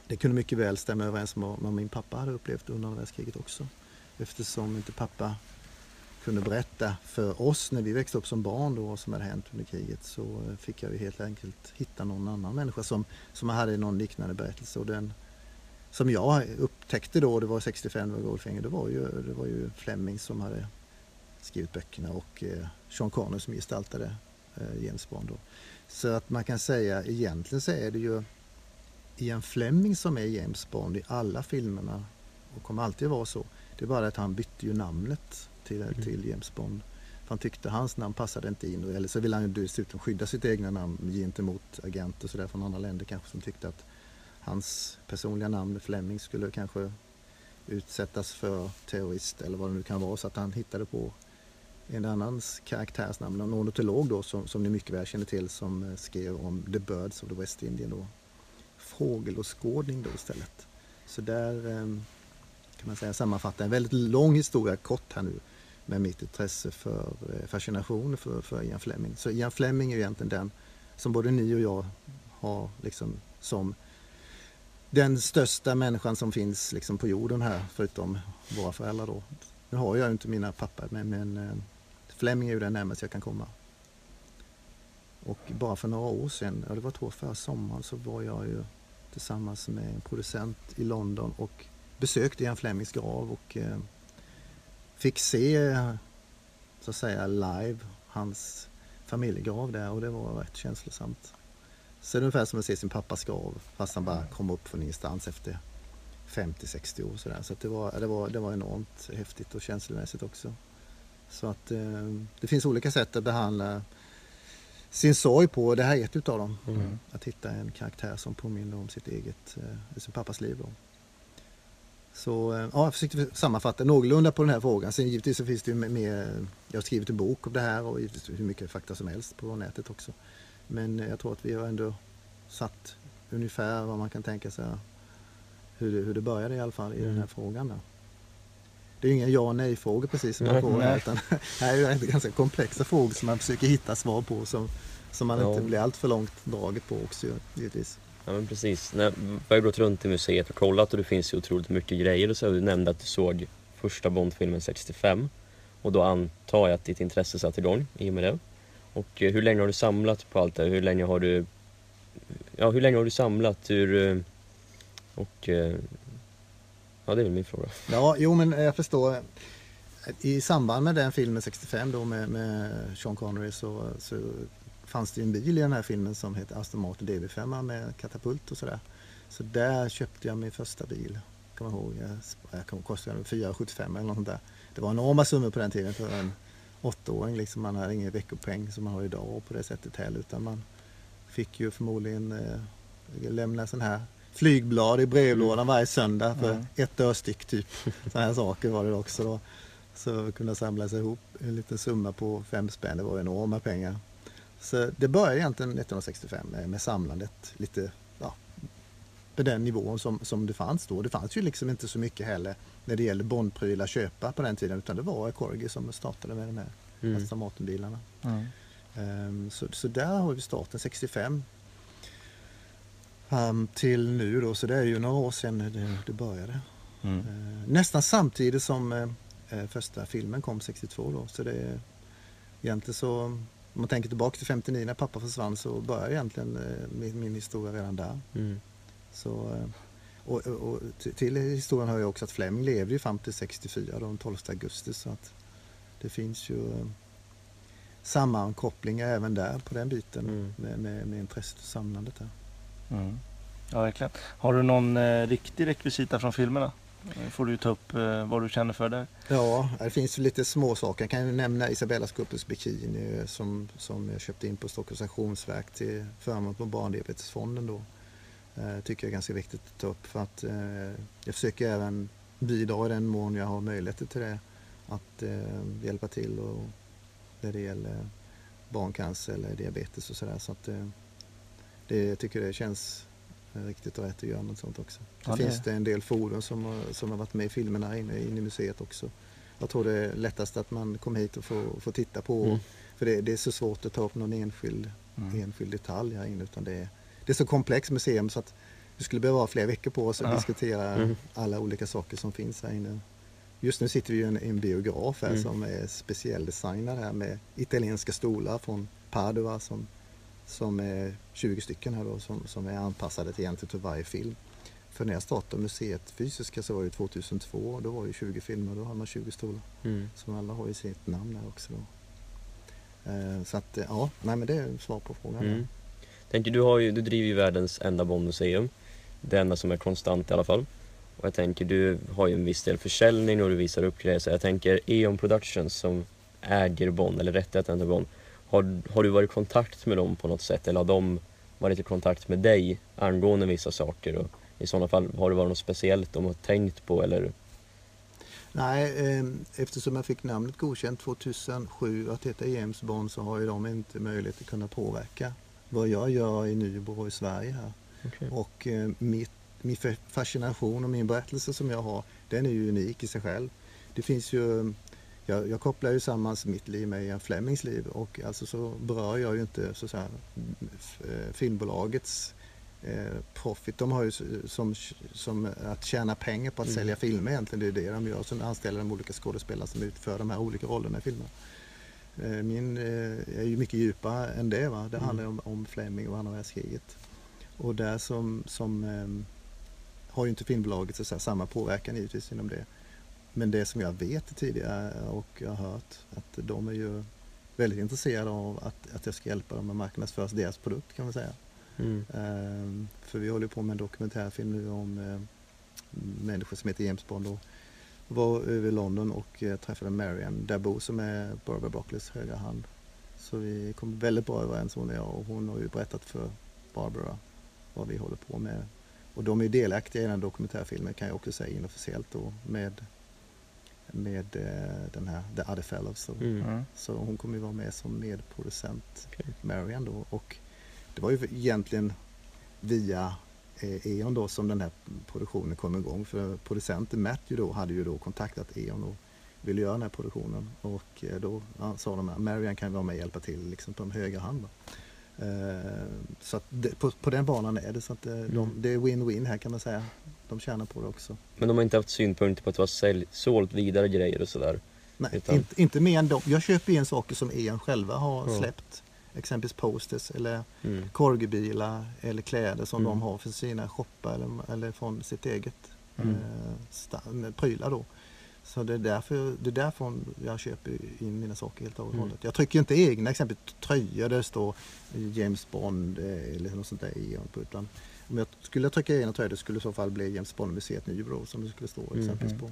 Speaker 6: det kunde mycket väl stämma överens med vad min pappa hade upplevt under andra världskriget också. Eftersom inte pappa kunde berätta för oss när vi växte upp som barn då vad som hade hänt under kriget så eh, fick jag ju helt enkelt hitta någon annan människa som, som hade någon liknande berättelse. Och den, som jag upptäckte då, det var 65 med Goldfinger, det var ju, det var ju Fleming som hade skrivit böckerna och eh, Sean Connery som gestaltade eh, James Bond. Då. Så att man kan säga egentligen så är det ju Ian Fleming som är James Bond i alla filmerna och kommer alltid vara så. Det är bara att han bytte ju namnet till,
Speaker 4: Mm.
Speaker 6: till James Bond. För han tyckte hans namn passade inte in. Eller så ville han ju dessutom skydda sitt egna namn gentemot agenter och sådär från andra länder kanske som tyckte att hans personliga namn Fleming skulle kanske utsättas för terrorist eller vad det nu kan vara. Så att han hittade på en annans karaktärsnamn, en ornitolog då som, som ni mycket väl känner till som eh, skrev om The Birds of the West Indian då. Fågelåskådning då istället. Så där eh, kan man säga sammanfatta en väldigt lång historia kort här nu med mitt intresse för eh, fascination för, för Ian Fleming. Så Ian Fleming är ju egentligen den som både ni och jag har liksom som den största människan som finns liksom på jorden här förutom våra föräldrar då. Nu har jag ju inte mina pappor men, men eh, Fleming är ju den närmaste jag kan komma. Och bara för några år sedan, ja det var två förra sommaren, så var jag ju tillsammans med en producent i London och besökte Ian Flemings grav och eh, fick se så att säga live hans familjegrav där och det var rätt känslosamt. Så det är ungefär som att se sin pappas grav fast han bara kom upp från ingenstans efter 50-60 år sådär. Så det, var, det, var, det var enormt häftigt och känslomässigt också. Så att eh, det finns olika sätt att behandla sin sorg på det här är ett utav dem.
Speaker 4: Mm.
Speaker 6: Att hitta en karaktär som påminner om sitt eget, eh, sin pappas liv. Då. Så eh, ja, jag försökte sammanfatta någorlunda på den här frågan. Sen givetvis så finns det ju mer, jag har skrivit en bok om det här och givetvis hur mycket fakta som helst på nätet också. Men jag tror att vi har ändå satt ungefär vad man kan tänka sig hur det, hur det började i alla fall i den här
Speaker 4: Mm.
Speaker 6: frågan. Då. Det är ju inga ja och nej-frågor precis som
Speaker 4: Nej,
Speaker 6: jag får
Speaker 5: nej.
Speaker 6: utan här är det ganska komplexa frågor som man försöker hitta svar på som, som man
Speaker 4: Ja.
Speaker 6: inte blir allt för långt draget på också givetvis.
Speaker 4: Ja men precis. När vi har gått runt i museet och kollat och det finns ju otroligt mycket grejer och så. Du nämnde att du såg första Bondfilmen 65 och då antar jag att ditt intresse satt igång i och med det. Och eh, hur länge har du samlat på allt det här? Hur länge har du Ja, hur länge har du samlat? Hur, eh, och eh, Ja, det är väl min fråga.
Speaker 6: Ja, jo men jag förstår. I samband med den filmen 65 då med, med Sean Connery så, så fanns det en bil i den här filmen som heter Aston Martin DB5 med katapult och sådär. Så där köpte jag min första bil. Kommer ihåg. Jag, jag kostade den 475 eller något sånt där. Det var enorma summor på den tiden för en åttaåring. Liksom. Man hade ingen veckopeng som man har idag på det sättet heller. Utan man fick ju förmodligen eh, lämna sån här flygblad i brevlådan varje söndag för
Speaker 5: Mm.
Speaker 6: ett öre styck typ. Sådana här saker var det också då. Så kunde samla sig ihop en liten summa på fem spänn, det var enorma pengar. Så det började egentligen 1965 med, samlandet lite ja, på den nivån som, som det fanns då. Det fanns ju liksom inte så mycket heller när det gäller Bondprylar köpa på den tiden utan det var Corgi som startade med de här
Speaker 4: Mm.
Speaker 6: Aston Martin-bilarna.
Speaker 5: Mm.
Speaker 6: Ehm, Så, så där har vi starten 65 fram till nu då, så det är ju några år sedan det, det började.
Speaker 5: Mm.
Speaker 6: Eh, Nästan samtidigt som eh, första filmen kom 62 då. Så det är egentligen så, om man tänker tillbaka till 59 när pappa försvann så börjar egentligen eh, min, min historia redan där.
Speaker 4: Mm.
Speaker 6: Så, eh, och, och, och till- historien hör ju också att Fleming levde ju fram till 64, då, den 12 augusti. Så att det finns ju eh, sammankopplingar även där på den biten
Speaker 4: Mm.
Speaker 6: med, med, med intresset för samlandet där.
Speaker 5: Mm. Ja, verkligen. Har du någon eh, riktig rekvisita från filmerna? Får du ta upp eh, vad du känner för där.
Speaker 6: Ja, det finns lite små saker. Jag kan ju nämna Isabellas Gruppes bikini eh, som, som jag köpte in på Stockholms Auktionsverk till förmån på Barndiabetesfonden då. Eh, tycker jag är ganska viktigt att ta upp för att eh, jag försöker även bidra i den mån jag har möjligheter till det att eh, hjälpa till och när det gäller barncancer eller diabetes och sådär. Så att eh, det, jag tycker det känns riktigt och rätt att göra något sånt också.
Speaker 5: Ja, det-
Speaker 6: finns det en del fordon som, har- som har varit med i filmerna inne, inne i museet också. Jag tror det är lättast att man kommer hit och får, får titta på.
Speaker 4: Mm.
Speaker 6: För det, det är så svårt att ta upp någon enskild,
Speaker 5: Mm.
Speaker 6: enskild detalj här inne. Utan det, är, det är så komplext museum så att vi skulle behöva ha flera veckor på oss att
Speaker 5: Ja.
Speaker 6: diskutera
Speaker 4: Mm.
Speaker 6: alla olika saker som finns här inne. Just nu sitter vi i en, en biograf här
Speaker 4: Mm.
Speaker 6: som är specialdesignad här med italienska stolar från Padua som, som är 20 stycken här då som, som är anpassade till egentligen till varje film. För när jag startade museet fysiska så var det 2002, då var det 20 filmer, då hade man 20 stolar.
Speaker 4: Mm.
Speaker 6: Som alla har ju sitt namn där också då. Eh, Så att ja, nej men det är svar på frågan.
Speaker 4: Mm. Tänker du, har ju, du driver ju världens enda Bondmuseum. Det enda som är konstant i alla fall. Och jag tänker du har ju en viss del försäljning och du visar upp grejer. Så jag tänker Eon Productions som äger Bond eller rättigheten till Bond. Har, har du varit i kontakt med dem på något sätt eller har de varit i kontakt med dig angående vissa saker? Och I sådana fall, har det varit något speciellt de har tänkt på eller?
Speaker 6: Nej, eh, eftersom jag fick namnet godkänt 2007 att heta James Bond så har ju de inte möjlighet att kunna påverka vad jag gör i Nybro och i Sverige här.
Speaker 4: Okej.
Speaker 6: Och eh, mitt, min fa- fascination och min berättelse som jag har, den är ju unik i sig själv. Det finns ju, jag, jag kopplar ju samman mitt liv med Ian Flemings liv och alltså så berör jag ju inte så säga, f- eh, filmbolagets eh, profit. De har ju som, som att tjäna pengar på att
Speaker 4: Mm.
Speaker 6: sälja filmer egentligen. Det är det de gör. Sen anställer de olika skådespelare som utför de här olika rollerna i filmerna. Eh, Min eh, är ju mycket djupare än det. Va? Det
Speaker 4: Mm.
Speaker 6: handlar ju om, om Fleming och andra världskriget. Och där som, som eh, har ju inte filmbolaget så att säga, samma påverkan givetvis inom det. Men det som jag vet tidigare och jag har hört att de är ju väldigt intresserade av att, att jag ska hjälpa dem att marknadsföra deras produkt kan man säga.
Speaker 4: Mm.
Speaker 6: Ehm, för vi håller på med en dokumentärfilm nu om eh, människor som heter James Bond och var över London och eh, träffade Marianne Dabo som är Barbara Broccoli's högra hand. Så vi kom väldigt bra överens hon och jag och hon har ju berättat för Barbara vad vi håller på med. Och de är ju delaktiga i den dokumentärfilmen kan jag också säga inofficiellt då med, med eh, den här The Other Fellows.
Speaker 4: Mm.
Speaker 5: Mm.
Speaker 6: Så hon kommer ju vara med som medproducent,
Speaker 4: Okej.
Speaker 6: Marian då. Och det var ju egentligen via eh, E.ON då som den här produktionen kom igång. För producenten Matthew då hade ju då kontaktat E.ON och ville göra den här produktionen. Och eh, då ja, sa de att Marian kan vara med och hjälpa till liksom på en höger hand. Då. Så att det, på, på den banan är det så att eh, de,
Speaker 4: Mm.
Speaker 6: det är win-win här kan man säga. De tjänar på det också.
Speaker 4: Men de har inte haft synpunkter på att du har sälj, sålt vidare grejer och sådär?
Speaker 6: Nej,
Speaker 4: Utan-
Speaker 6: inte, inte mer än de. Jag köper in saker som E.ON själva har
Speaker 4: Ja.
Speaker 6: släppt. Exempelvis posters eller
Speaker 4: Mm.
Speaker 6: korgbilar eller kläder som
Speaker 4: Mm.
Speaker 6: de har för sina shoppar eller, eller från sitt eget
Speaker 5: Mm.
Speaker 6: eh, prylar då. Så det är, därför, det är därför jag köper in mina saker helt och
Speaker 4: Mm.
Speaker 6: hållet. Jag trycker inte egna exempelvis tröjor där det står James Bond eh, eller något sånt där i utan om jag skulle trycka tröja det skulle i så fall bli James Bond-museet Nybro som det skulle stå
Speaker 4: Mm.
Speaker 6: exempelvis på.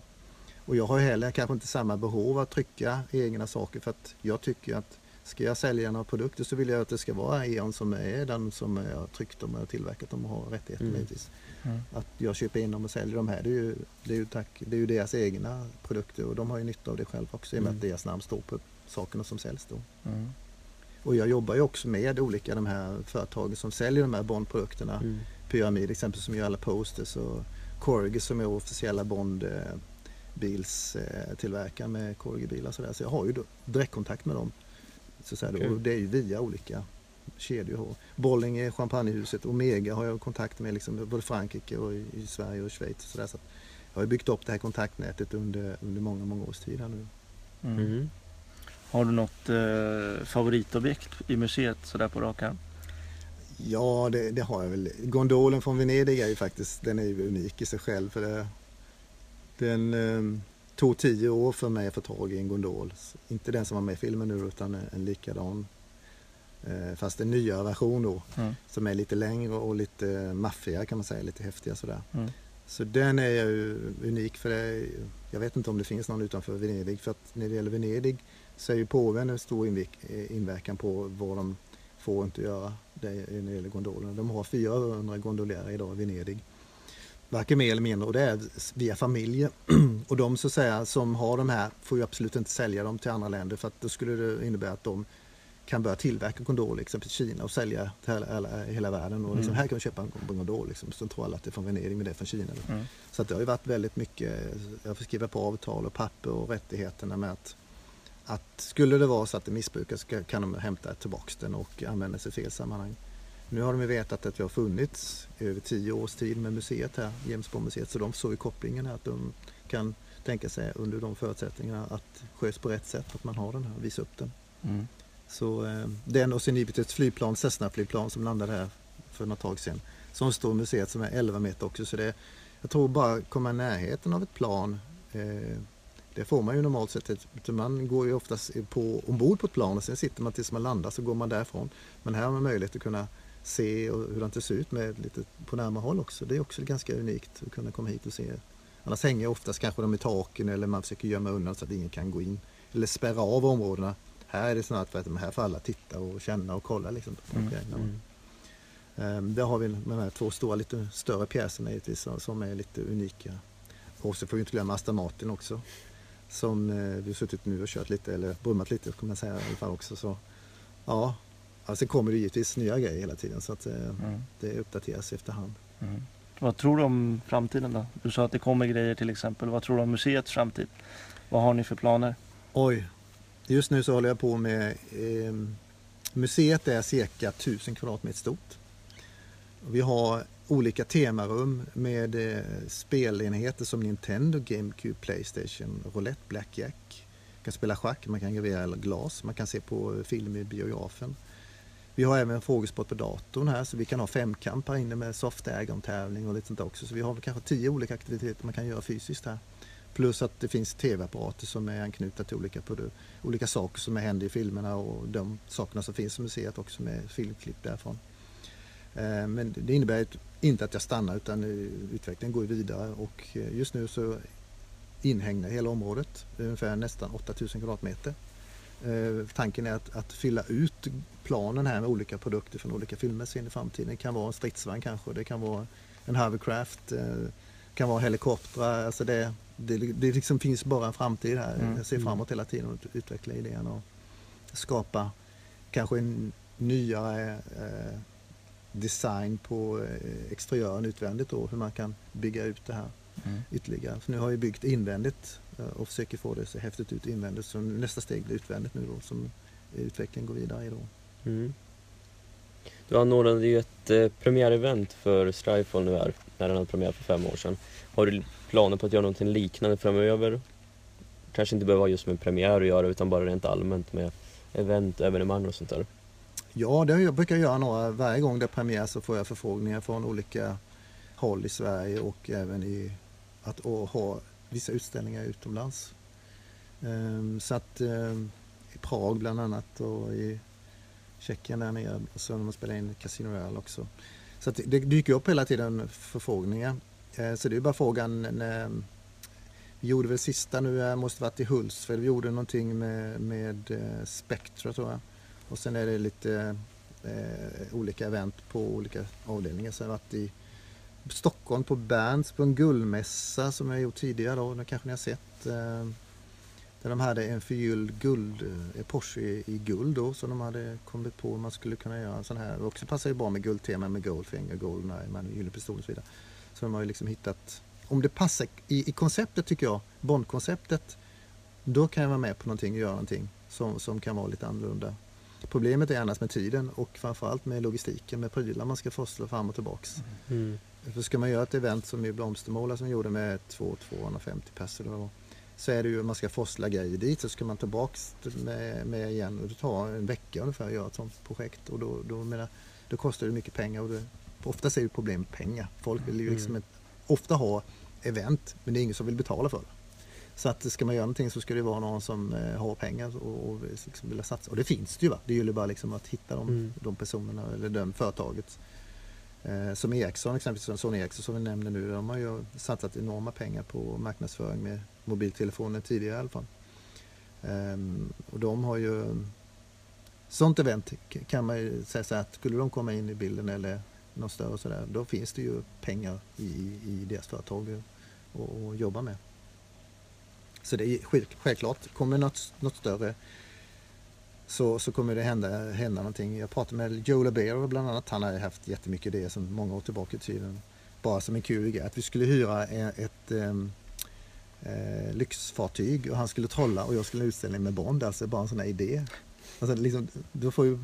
Speaker 6: Och jag har heller kanske inte samma behov att trycka egna saker för att jag tycker att ska jag sälja några produkter så vill jag att det ska vara E.ON som är den som jag har tryckt dem och tillverkat dem och har rättigheterna
Speaker 4: Mm.
Speaker 6: givetvis.
Speaker 5: Mm.
Speaker 6: Att jag köper in dem och säljer dem här det är ju, det är ju, tack, det är ju deras egna produkter och de har ju nytta av det själv också i och med
Speaker 4: Mm.
Speaker 6: att deras namn står på sakerna som säljs då.
Speaker 5: Mm.
Speaker 6: Och jag jobbar ju också med olika de här företagen som säljer de här Bond-produkterna.
Speaker 4: Mm.
Speaker 6: Pyramid exempel som gör alla posters och Corgi som är officiella Bond eh, bilstillverkare med Corgi-bilar sådär. Så jag har ju direktkontakt med dem. Så.
Speaker 4: Okej.
Speaker 6: och det är ju via olika kedjor. Bollinger, Champagnehuset, Omega har jag kontakt med liksom, både Frankrike och i, Sverige och Schweiz. Och så där. Så jag har ju byggt upp det här kontaktnätet under, under många, många års tid här nu.
Speaker 5: Mm.
Speaker 4: Mm.
Speaker 5: Har du något eh, favoritobjekt i museet sådär på rak arm?
Speaker 6: Ja, det, det har jag väl. Gondolen från Venedig är ju faktiskt den är ju unik i sig själv. För det, den eh, tog tio år för mig att få tag i en gondol. Inte den som var med i filmen nu utan en, likadan. Eh, fast en nyare version då.
Speaker 5: Mm.
Speaker 6: Som är lite längre och lite maffigare kan man säga. Lite häftigare sådär.
Speaker 5: Mm.
Speaker 6: Så den är ju unik för det. Jag vet inte om det finns någon utanför Venedig. För att när det gäller Venedig så är ju påven en stor invik- inverkan på vad de får inte göra det när det gäller gondolerna. De har 400 gondolärer idag i Venedig. Varken mer eller mindre och det är via familjer. och de så säga, som har de här får ju absolut inte sälja dem till andra länder för att då skulle det innebära att de kan börja tillverka gondoler exempelvis i Kina och sälja till hela, hela, världen. Och liksom,
Speaker 5: Mm.
Speaker 6: Här kan du köpa en gondol. Liksom. Så tror alla att det är från Venedig men det är från Kina.
Speaker 5: Mm.
Speaker 6: Så att det har ju varit väldigt mycket, jag får skriva på avtal och papper och rättigheterna med att, att skulle det vara så att det missbrukas kan de hämta tillbaks den och använda sig i fel sammanhang. Nu har de ju vetat att vi har funnits i över tio års tid med museet här, James Bond-museet, så de såg ju kopplingen här att de kan tänka sig under de förutsättningarna att sköts på rätt sätt, att man har den här, visa upp den.
Speaker 5: Mm.
Speaker 6: Så eh, den och sen givetvis flygplan, Cessna-flygplan som landade här för något tag sedan. Som står i museet som är 11 meter också. Så det, jag tror bara komma i närheten av ett plan eh, det får man ju normalt sett. Man går ju oftast på, ombord på ett plan och sen sitter man tills man landar så går man därifrån. Men här har man möjlighet att kunna se och hur det ser ut med lite på närmare håll också. Det är också ganska unikt att kunna komma hit och se. Annars hänger oftast kanske de i taken eller man försöker gömma undan så att ingen kan gå in. Eller spärra av områdena. Här är det snarare för att här får alla titta och känna och kolla. Liksom, på
Speaker 5: Mm.
Speaker 4: Mm.
Speaker 6: Ehm, Där har vi de här två stora, lite större pjäserna givetvis som är lite unika. Och så får vi inte glömma Aston Martin också. Som eh, vi har suttit nu och kört lite, eller brummat lite kan man säga i alla fall också. Så, ja, alltså kommer det givetvis nya grejer hela tiden så att eh,
Speaker 5: Mm.
Speaker 6: det uppdateras efterhand.
Speaker 5: Mm. Vad tror du om framtiden då? Du sa att det kommer grejer till exempel. Vad tror du om museets framtid? Vad har ni för planer?
Speaker 6: Oj, just nu så håller jag på med eh, Museet är cirka 1000 kvadratmeter stort. Vi har olika temarum med eh, spelenheter som Nintendo, GameCube, Playstation, Roulette, Blackjack. Man kan spela schack, man kan gravera glas, man kan se på eh, film i biografen. Vi har även frågesport på datorn här så vi kan ha femkamp här inne med soft tävling och lite sånt också. Så vi har kanske tio olika aktiviteter man kan göra fysiskt här. Plus att det finns tv-apparater som är anknutna till olika, olika saker som händer i filmerna och de sakerna som finns i museet också med filmklipp därifrån. Eh, Men det innebär inte att jag stannar utan eh, utvecklingen går vidare och eh, just nu så inhägnar hela området, ungefär nästan 8000 kvadratmeter. Tanken är att, att fylla ut planen här med olika produkter från olika filmer i framtiden. Det kan vara en stridsvagn kanske, det kan vara en hovercraft, det kan vara helikoptrar. Alltså det, det, det liksom finns bara en framtid här.
Speaker 5: Mm.
Speaker 6: Jag ser framåt hela tiden och utveckla idén och skapa kanske en nyare eh, design på eh, exteriören utvändigt och hur man kan bygga ut det här
Speaker 5: Mm.
Speaker 6: ytterligare. För nu har jag byggt invändigt eh, och försöker få det så häftigt ut invändigt. Så nästa steg blir utvändigt nu då som utvecklingen går vidare i då.
Speaker 4: Mm. Du anordnade ju ett eh, premiärevent för Strifefall nu här, när den hade premiär för fem år sedan. Har du planer på att göra någonting liknande framöver? Kanske inte behöver ha just med premiär att göra utan bara rent allmänt med event, evenemang och sånt där.
Speaker 6: Ja, det jag brukar jag göra några. Varje gång det är premiär så får jag förfrågningar från olika håll i Sverige och även i att och ha vissa utställningar utomlands. Ehm, så att ehm, i Prag bland annat och i Tjeckien där nere och så när man spelar in Casino Royale också. Så att det- det dyker upp hela tiden förfrågningar. Ehm, så det är bara frågan när vi gjorde väl sista nu, jag måste varit i Hultsfred, vi gjorde någonting med, med eh, Spectra tror jag. Och sen är det lite eh, olika event på olika avdelningar. Så jag har varit i Stockholm på Berns på en guldmässa som jag gjort tidigare då. Det kanske ni har sett. Eh, där de hade en förgylld guld, eh, Porsche i, i guld då som de hade kommit på hur man skulle kunna göra en sån här. Det också passar ju bra med guldtema med Goldfinger, Goldeneye, man gyllene pistol och så vidare. Så de har ju liksom hittat, om det passar i, i konceptet tycker jag, Bondkonceptet, då kan jag vara med på någonting och göra någonting som, som kan vara lite annorlunda. Problemet är annars med tiden och framförallt med logistiken med prylar man ska forsla fram och tillbaks.
Speaker 4: Mm.
Speaker 6: För ska man göra ett event som i Blomstermåla som gjorde med 2-250 pers eller vad det var, så är det ju man ska forsla grejer dit så ska man tillbaks med, med igen och det tar en vecka ungefär att göra ett sånt projekt och då, då, menar, då kostar det mycket pengar och det, oftast är det problem med pengar. Folk vill ju liksom
Speaker 4: Mm.
Speaker 6: ofta ha event men det är ingen som vill betala för det. Så att ska man göra någonting så ska det vara någon som eh, har pengar och, och liksom vill satsa. Och det finns det ju va. Det gäller bara liksom att hitta de,
Speaker 4: Mm.
Speaker 6: de personerna eller det företaget. Eh, som Ericsson exempelvis, Sony Ericsson som vi nämner nu, de har ju satsat enorma pengar på marknadsföring med mobiltelefoner tidigare i alla fall. Ehm, och de har ju Sånt event kan man ju säga så att skulle de komma in i bilden eller något större och sådär, då finns det ju pengar i, i deras företag att jobba med. Så det är själv- självklart, kommer något, något större så, så kommer det hända, hända någonting. Jag pratade med Joe Labero bland annat. Han har ju haft jättemycket idéer sedan många år tillbaka i tiden. Bara som en kul grej. Att vi skulle hyra e- ett ehm, eh, lyxfartyg och han skulle trolla och jag skulle ha utställning med Bond. Alltså bara en sån här idé. Alltså, liksom, då får ju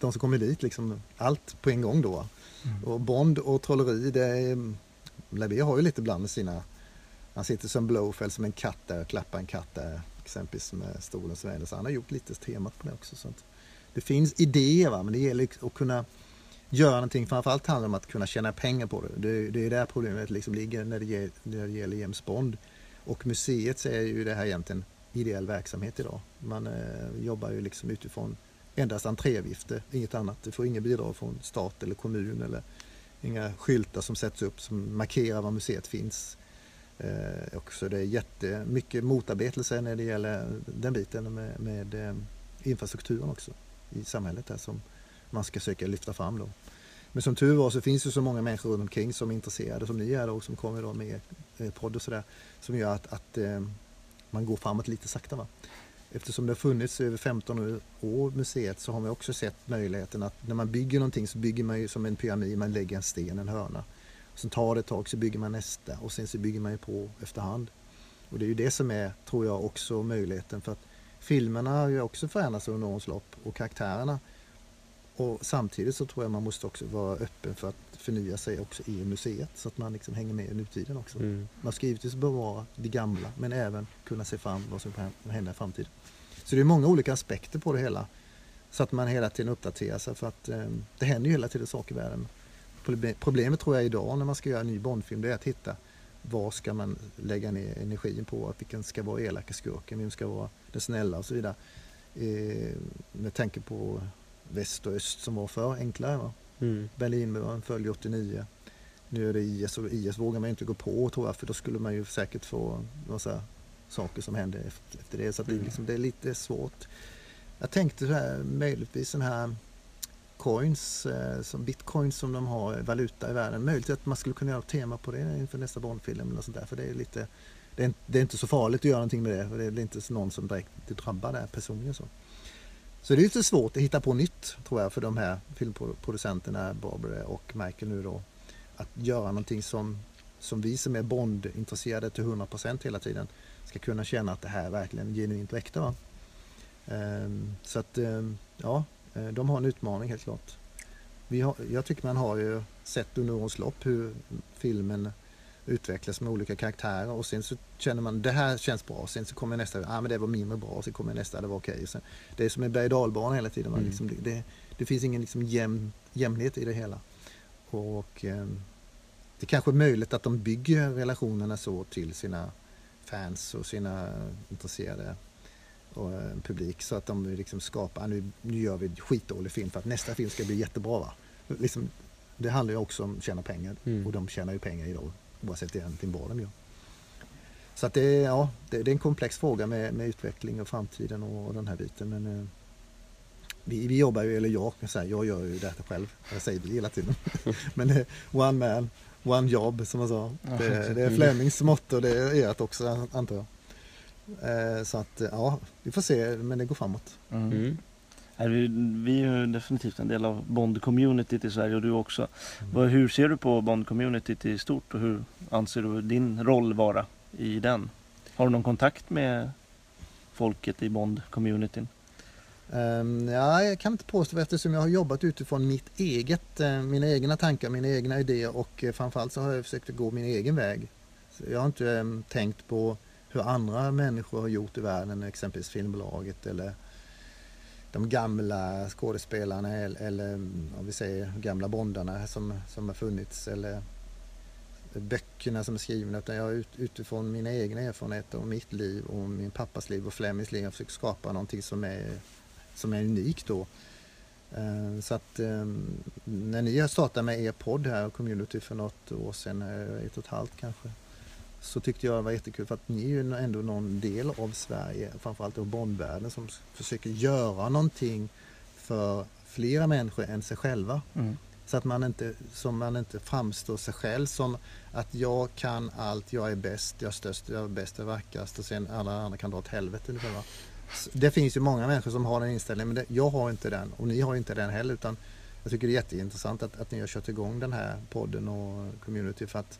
Speaker 6: de som kommer dit liksom allt på en gång då.
Speaker 5: Mm.
Speaker 6: Och Bond och trolleri, det är, Labero har ju lite bland med sina han sitter som Blowfell som en katt där och klappar en katt där exempelvis med stolen som vänder. Så han har gjort lite temat på det också. Så att det finns idéer va? men det gäller liksom att kunna göra någonting. Framförallt handlar det om att kunna tjäna pengar på det. Det, det är där problemet liksom ligger när det, gäller, när det gäller James Bond. Och museet så är ju det här egentligen ideell verksamhet idag. Man eh, jobbar ju liksom utifrån endast entréavgifter, inget annat. Du får inga bidrag från stat eller kommun eller inga skyltar som sätts upp som markerar var museet finns. Eh, också det är jättemycket motarbetelse när det gäller den biten med, med eh, infrastrukturen också i samhället där som man ska söka lyfta fram då. Men som tur var så finns det så många människor runt omkring som är intresserade som ni är då som kommer då med eh, podd och sådär som gör att, att eh, man går framåt lite sakta. Va? Eftersom det har funnits över 15 år museet så har man också sett möjligheten att när man bygger någonting så bygger man ju som en pyramid, man lägger en sten, en hörna. Sen tar det ett tag så bygger man nästa och sen så bygger man ju på efterhand. Och det är ju det som är, tror jag, också möjligheten för att filmerna har ju också förändrats under årens lopp och karaktärerna. Och samtidigt så tror jag man måste också vara öppen för att förnya sig också i museet så att man liksom hänger med i nutiden också.
Speaker 4: Mm.
Speaker 6: Man ska givetvis bevara det gamla men även kunna se fram vad som kan hända i framtiden. Så det är många olika aspekter på det hela. Så att man hela tiden uppdaterar sig för att eh, det händer ju hela tiden saker i världen. Problemet tror jag idag när man ska göra en ny Bondfilm det är att hitta var ska man lägga ner energin på? Vilken ska vara elaka skurken? Vem ska vara den snälla och så vidare. Eh, med tanke på väst och öst som var för enklare. Va?
Speaker 4: Mm.
Speaker 6: Berlinmuren föll 89. Nu är det IS och IS vågar man inte gå på tror jag för då skulle man ju säkert få massa saker som händer efter, efter det. Så det, är liksom, det är lite svårt. Jag tänkte så här, möjligtvis den här coins, eh, som bitcoins som de har, valuta i världen. Möjligt att man skulle kunna göra ett tema på det inför nästa Bondfilm eller sånt där. För det är lite, det är, det är, inte så farligt att göra någonting med det. För det är inte någon som direkt drabbar det personligen så. Så det är lite svårt att hitta på nytt tror jag för de här filmproducenterna Barbara och Michael nu då. Att göra någonting som, som vi som är Bond-intresserade till 100% hela tiden ska kunna känna att det här är verkligen genuint och äkta. Va? Um, så att um, ja, de har en utmaning helt klart. Vi har, jag tycker man har ju sett under årens lopp hur filmen utvecklas med olika karaktärer och sen så känner man det här känns bra. Sen så kommer nästa, ah, men det var mindre bra. Sen kommer nästa, det var okej. Okay. det är som en berg och hela tiden. Mm. Liksom, det, det, finns ingen liksom jämn, jämnhet i det hela. Och eh, Det kanske är möjligt att de bygger relationerna så till sina fans och sina intresserade och en eh, publik så att de liksom skapar, nu, nu gör vi skitdålig film för att nästa film ska bli jättebra. Va? Liksom, det handlar ju också om att tjäna pengar mm. och de tjänar ju pengar idag oavsett egentligen vad de gör. Så att det, är, ja, det, det, är en komplex fråga med, med utveckling och framtiden och, och den här biten. Men eh, vi, vi jobbar ju, eller jag kan säga, jag gör ju detta själv. Jag säger vi hela tiden. Men är one man, one job som man sa. Det, det är Flemings motto, det är ert också antar jag. Eh, så att ja, vi får se, men det går framåt.
Speaker 5: Mm. Mm. Vi, är ju definitivt en del av Bond-communityt i Sverige och du också. Mm. Hur ser du på Bond-communityt i stort och hur anser du din roll vara i den? Har du någon kontakt med folket i Bond-communityn?
Speaker 6: Um, ja, jag kan inte påstå eftersom jag har jobbat utifrån mitt eget, uh, mina egna tankar, mina egna idéer och framförallt så har jag försökt gå min egen väg. Så jag har inte um, tänkt på hur andra människor har gjort i världen, exempelvis filmbolaget eller de gamla skådespelarna eller mm, om vi säger gamla bondarna som, som har funnits eller böckerna som är skrivna utan jag har ut, utifrån mina egna erfarenheter och mitt liv och min pappas liv och Flemings liv. har försökt skapa någonting som är, som är unikt då. Eh, så att ehm, när ni startade med er podd här, Community för något år sedan, eh, ett och ett halvt kanske, så tyckte jag det var jättekul för att ni är ju ändå någon del av Sverige, framförallt av Bondvärlden som försöker göra någonting för flera människor än sig själva. Mm. Så att man inte, som man inte framstår sig själv som att jag kan allt, jag är bäst, jag är störst, jag är bäst, jag är vackrast och sen alla andra kan dra åt helvete. Ungefär, va? Det finns ju många människor som har den inställningen men det, jag har inte den och ni har inte den heller utan jag tycker det är jätteintressant att, att ni har kört igång den här podden och community för att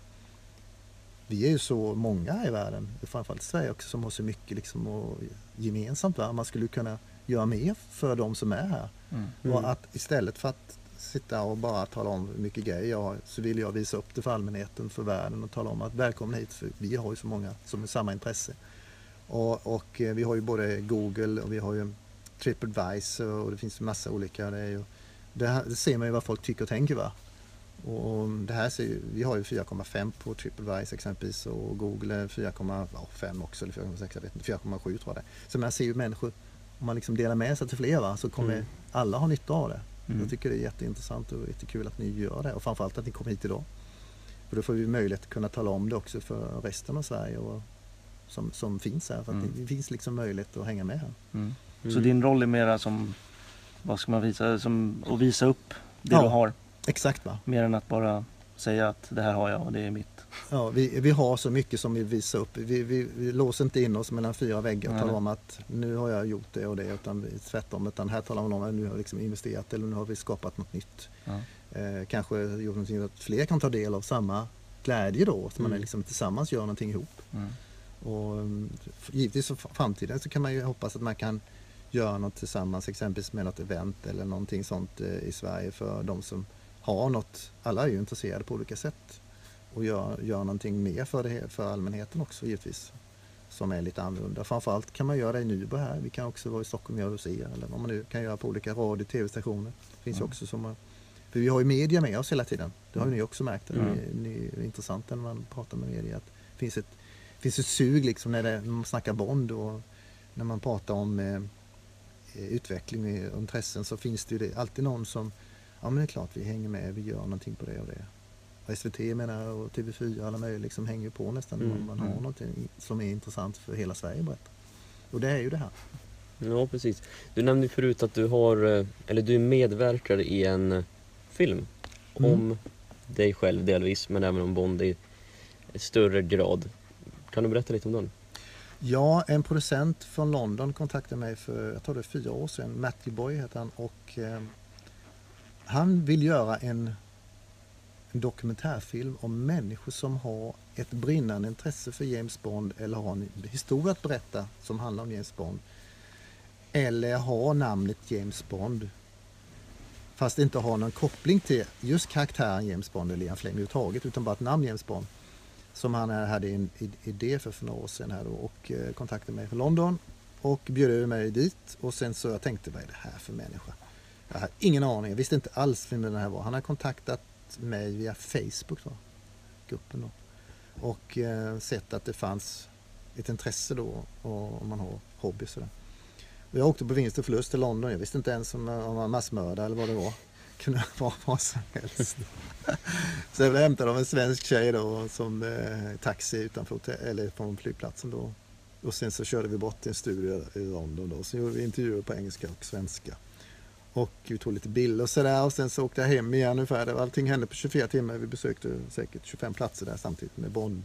Speaker 6: vi är ju så många i världen, framförallt i Sverige också, som har så mycket liksom och gemensamt. Va? Man skulle kunna göra mer för de som är här. Mm. Och att istället för att sitta och bara tala om hur mycket grejer jag har så vill jag visa upp det för allmänheten, för världen och tala om att välkomna hit för vi har ju så många som har samma intresse. Och, och eh, vi har ju både Google och vi har ju Tripadvisor och det finns massa olika. Det, är ju, det, här, det ser man ju vad folk tycker och tänker va. Och det här ser ju, vi har ju 4,5 på Tripadvisor exempelvis och Google är 4,5 också, eller 4,6, jag vet inte, 4,7 tror jag det. Så man ser ju människor, om man liksom delar med sig till fler va, så kommer
Speaker 4: Mm.
Speaker 6: alla ha nytta av det.
Speaker 5: Mm.
Speaker 6: Jag tycker det är jätteintressant och jättekul att ni gör det och framförallt att ni kom hit idag. För då får vi möjlighet att kunna tala om det också för resten av Sverige och som, som finns här. För att
Speaker 5: Mm.
Speaker 6: det finns liksom möjlighet att hänga med här.
Speaker 5: Mm. Så
Speaker 4: Mm.
Speaker 5: din roll är mera som, vad ska man visa, som att visa upp det
Speaker 6: Ja.
Speaker 5: du har.
Speaker 6: Exakt va?
Speaker 5: Mer än att bara säga att det här har jag och det är mitt.
Speaker 6: Ja, vi, vi har så mycket som vi visar upp. Vi, vi, vi låser inte in oss mellan fyra väggar och
Speaker 5: Nej.
Speaker 6: talar om att nu har jag gjort det och det. Utan vi, tvärtom, utan här talar man om att nu har vi liksom investerat eller nu har vi skapat något nytt.
Speaker 5: Ja.
Speaker 6: Eh, kanske gjort någonting att fler kan ta del av samma glädje då. Så man
Speaker 4: Mm.
Speaker 6: är liksom tillsammans gör någonting ihop.
Speaker 5: Mm.
Speaker 6: Och mm, givetvis för framtiden så kan man ju hoppas att man kan göra något tillsammans, exempelvis med något event eller någonting sånt eh, i Sverige för de som har något. Alla är ju intresserade på olika sätt och gör, gör någonting mer för, det, för allmänheten också givetvis som är lite annorlunda. Framförallt kan man göra det i Nybo här. Vi kan också vara i Stockholm och er eller vad man nu kan göra på olika radio och tv-stationer. Finns
Speaker 5: Mm.
Speaker 6: också som för vi har ju media med oss hela tiden. Det har ju ni också märkt. Det
Speaker 5: Mm.
Speaker 6: är, är intressant när man pratar med media. Att det finns ett, finns ett sug liksom när, det, när man snackar Bond och när man pratar om eh, utveckling och intressen så finns det ju det, alltid någon som Ja men det är klart vi hänger med, vi gör någonting på det och det. SVT menar jag, och TV4 alla möjliga liksom hänger på nästan
Speaker 4: Mm,
Speaker 6: om man har
Speaker 5: mm.
Speaker 6: någonting som är intressant för hela Sverige att berätta. Och det är ju det här.
Speaker 4: Ja, precis. Du nämnde förut att du har, eh, eller du medverkar i en eh, film
Speaker 6: Mm.
Speaker 4: om dig själv delvis, men även om Bond i större grad. Kan du berätta lite om den?
Speaker 6: Ja, en producent från London kontaktade mig för, jag tror det är fyra år sedan. Matthew Boy heter han och eh, han vill göra en, en dokumentärfilm om människor som har ett brinnande intresse för James Bond eller har en historia att berätta som handlar om James Bond. Eller har namnet James Bond fast inte har någon koppling till just karaktären James Bond eller Ian Fleming överhuvudtaget utan bara ett namn James Bond som han hade en idé för för några år sedan här då, och eh, kontaktade mig från London och bjöd över mig dit och sen så jag tänkte vad är det här för människa? Jag hade ingen aning, jag visste inte alls vem den här var. Han har kontaktat mig via Facebook då, gruppen då och eh, sett att det fanns ett intresse då och, om man har hobby sådär. Och jag åkte på vinst och förlust till London. Jag visste inte ens om han var massmördare eller vad det var. kunde vara vad som helst. Så jag blev hämtad av en svensk tjej då som eh, taxi utanför hotell, eller från flygplatsen då. Och sen så körde vi bort till en studio i London då. Så gjorde vi intervjuer på engelska och svenska. Och vi tog lite bilder och sådär och sen så åkte jag hem igen ungefär. Allting hände på 24 timmar. Vi besökte säkert 25 platser där samtidigt med Bond,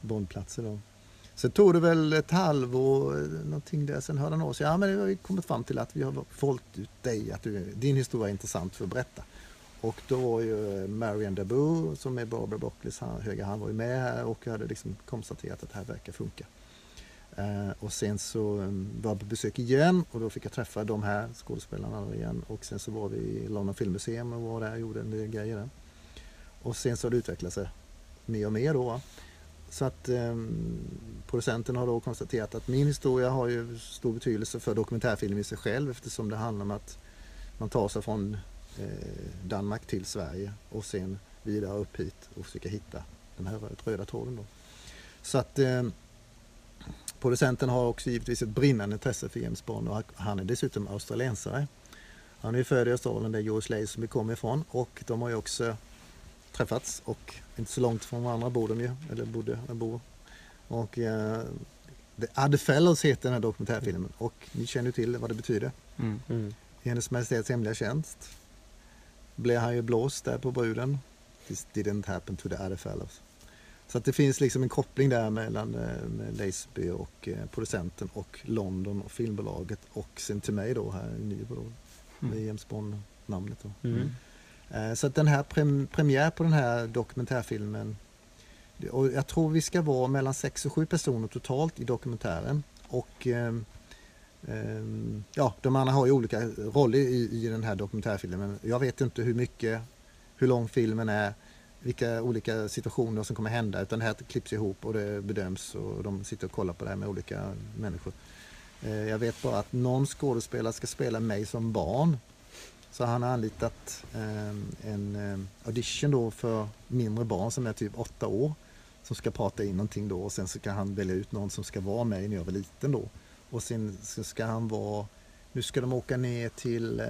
Speaker 6: Bondplatser då. Sen tog det väl ett halvår, någonting där. Sen hörde han av sig. Ja men vi har kommit fram till att vi har valt ut dig, att du, din historia är intressant för att berätta. Och då var ju Marian Dabu som är Barbara Broccoli's höga hand var ju med här och hade liksom konstaterat att det här verkar funka. Eh, och sen så ehm, var jag på besök igen och då fick jag träffa de här skådespelarna igen. Och sen så var vi i London Filmmuseum och var där och gjorde en del grejer där. Och sen så har det utvecklat sig mer och mer då. Så att eh, producenten har då konstaterat att min historia har ju stor betydelse för dokumentärfilm i sig själv eftersom det handlar om att man tar sig från eh, Danmark till Sverige och sen vidare upp hit och försöka hitta den här röda tråden då. Så att eh, producenten har också givetvis ett brinnande intresse för James Bond och han är dessutom australiensare. Han är ju född i Australien där George Lazenby som vi kommer ifrån och de har ju också träffats och inte så långt från varandra bor de ju, eller bodde, eller bor. Och eh, The Other Fellows heter den här dokumentärfilmen och ni känner ju till vad det betyder.
Speaker 5: Mm.
Speaker 4: Mm.
Speaker 6: I Hennes Majestäts hemliga tjänst blev han ju blåst där på bruden. This didn't happen to the other fellows. Så att det finns liksom en koppling där mellan eh, med Lazenby och eh, producenten och London och filmbolaget och sen till mig då här i Nybro då, med James Bond-namnet då.
Speaker 4: Mm.
Speaker 6: Eh, Så att den här prem, premiär på den här dokumentärfilmen och jag tror vi ska vara mellan sex och sju personer totalt i dokumentären och eh, Ehm, ja, de andra har ju olika roller i, i den här dokumentärfilmen. Jag vet inte hur mycket, hur lång filmen är, vilka olika situationer som kommer hända utan det här klipps ihop och det bedöms och de sitter och kollar på det här med olika människor. Eh, jag vet bara att någon skådespelare ska spela mig som barn. Så han har anlitat eh, en eh, audition då för mindre barn som är typ åtta år. Som ska prata in någonting då och sen så ska han välja ut någon som ska vara med när jag var liten då. Och sen så ska han vara, nu ska de åka ner till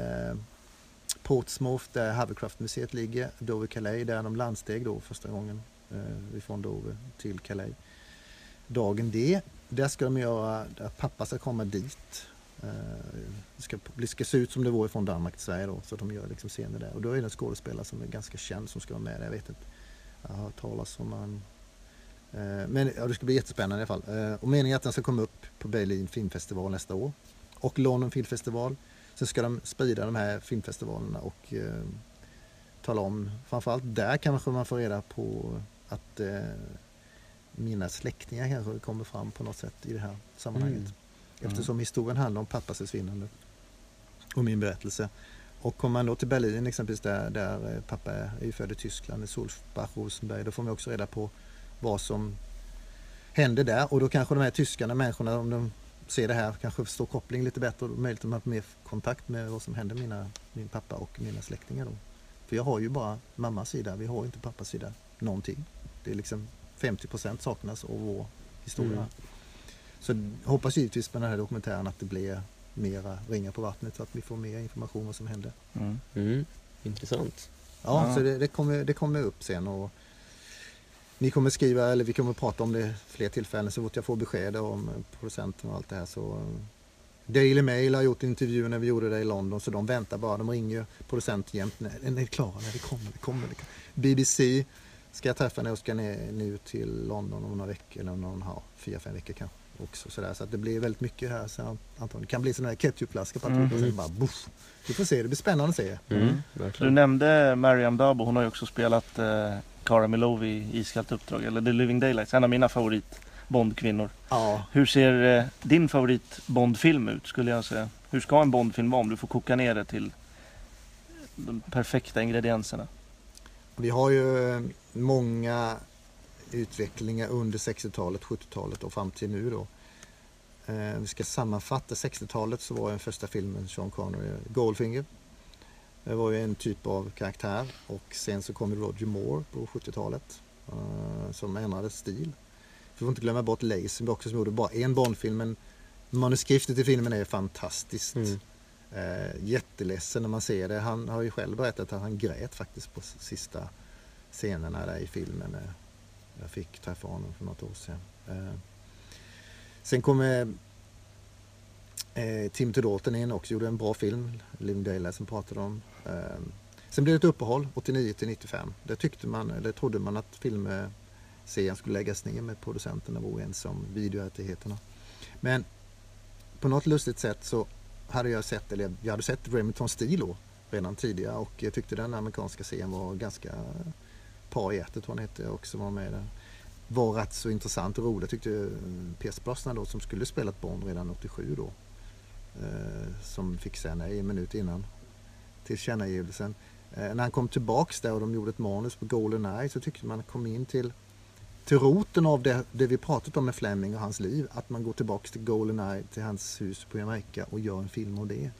Speaker 6: Portsmouth där Havercraft-museet ligger, Dover-Calais, där de landsteg då första gången eh, ifrån Dover till Calais. Dagen D, där ska de göra, pappa ska komma dit. Eh, det, ska, det ska se ut som det vore från Danmark till Sverige då, så de gör liksom scener där. Och då är det en skådespelare som är ganska känd som ska vara med där, jag vet inte. Jag har hört talas om han Eh, men ja, det ska bli jättespännande i alla fall. Eh, och meningen är att den ska komma upp på Berlin filmfestival nästa år. Och London filmfestival. Sen ska de sprida de här filmfestivalerna och eh, tala om, framförallt där kanske man får reda på att eh, mina släktingar kanske kommer fram på något sätt i det här sammanhanget. Mm. Eftersom historien handlar om pappas försvinnande och min berättelse. Och kommer man då till Berlin exempelvis där, där pappa är, är född i Tyskland, i Sulzbach, Rosenberg, då får man också reda på vad som händer där och då kanske de här tyskarna, människorna, om de ser det här, kanske förstår koppling lite bättre och möjligt att man mer kontakt med vad som händer mina, min pappa och mina släktingar. Då. För jag har ju bara mammas sida, vi har inte pappas sida någonting. Det är liksom 50% saknas av vår historia. Mm. Så hoppas givetvis med den här dokumentären att det blir mera ringar på vattnet så att vi får mer information om vad som händer.
Speaker 4: Mm. Mm. Intressant.
Speaker 6: Ja, ja, så det, det, kommer, det kommer upp sen och vi kommer skriva, eller vi kommer prata om det fler tillfällen så fort jag får besked om producenten och allt det här så eh, Daily Mail har gjort intervjuer när vi gjorde det i London så de väntar bara, de ringer producenten jämt. När är det klara? När det kommer, det kommer. Det kommer. BBC ska jag träffa när jag ska ner nu till London om några veckor eller om någon har fyra, fem veckor kanske. Också sådär. Så att det blir väldigt mycket här. Så antagligen. Det kan bli sådana här ketchupflaskor på mm. och bara buff. Vi får se, det blir spännande att se.
Speaker 5: Mm. Du nämnde Mariam Dabo, hon har ju också spelat eh, Cara Milove i Iskallt uppdrag, eller The Living Daylights, en av mina favorit Bondkvinnor.
Speaker 6: Ja.
Speaker 5: Hur ser eh, din favorit Bondfilm ut skulle jag säga? Hur ska en Bondfilm vara om du får koka ner det till de perfekta ingredienserna?
Speaker 6: Vi har ju eh, många utvecklingar under 60-talet, 70-talet och fram till nu då. Eh, vi ska sammanfatta 60-talet så var den första filmen Sean Connery Goldfinger. Det var ju en typ av karaktär och sen så kom Roger Moore på 70-talet uh, som ändrade stil. Vi får inte glömma bort Lazenby också som gjorde bara en Bondfilm men manuskriptet i filmen är fantastiskt. Mm. Uh, jätteledsen när man ser det. Han har ju själv berättat att han grät faktiskt på sista scenerna där i filmen. Jag fick träffa honom för något år sedan. Eh, sen kom Eh, eh Tim Tudorten in också, gjorde en bra film, Living Daylight som pratade om. Eh, sen blev det ett uppehåll 89 till 95. Där tyckte man, eller trodde man att filmserien skulle läggas ner med producenterna var oense om videorättigheterna. Men på något lustigt sätt så hade jag sett, eller jag hade sett Remington Steel redan tidigare och jag tyckte den amerikanska serien var ganska par i hjärtat, vad han hette, också var med där. Var rätt så intressant och rolig. Tyckte eh, Piers Brosnan då som skulle spelat Bond redan 87 då Eh, som fick säga nej en minut innan tillkännagivelsen. Eh, när han kom tillbaks där och de gjorde ett manus på Golden Eye så tyckte man kom in till, till roten av det, det vi pratat om med Fleming och hans liv. Att man går tillbaks till Golden Eye, till hans hus på Jamaica och gör en film av det.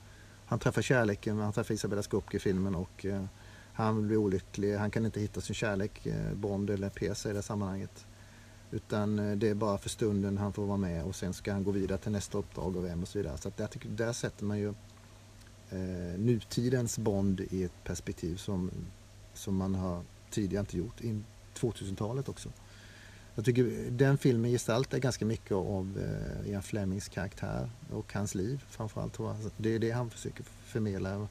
Speaker 6: Han träffar kärleken, han träffar Isabella Skopke i filmen och eh, han blir olycklig. Han kan inte hitta sin kärlek, eh, Bond eller Pesa i det sammanhanget. Utan eh, det är bara för stunden han får vara med och sen ska han gå vidare till nästa uppdrag och vem och så vidare. Så där, där sätter man ju eh, nutidens Bond i ett perspektiv som, som man har tidigare inte gjort. In 2000-talet också. Jag tycker den filmen gestaltar ganska mycket av eh, Ian Flemings karaktär och hans liv framförallt. Tror jag. Det är det han försöker förmedla.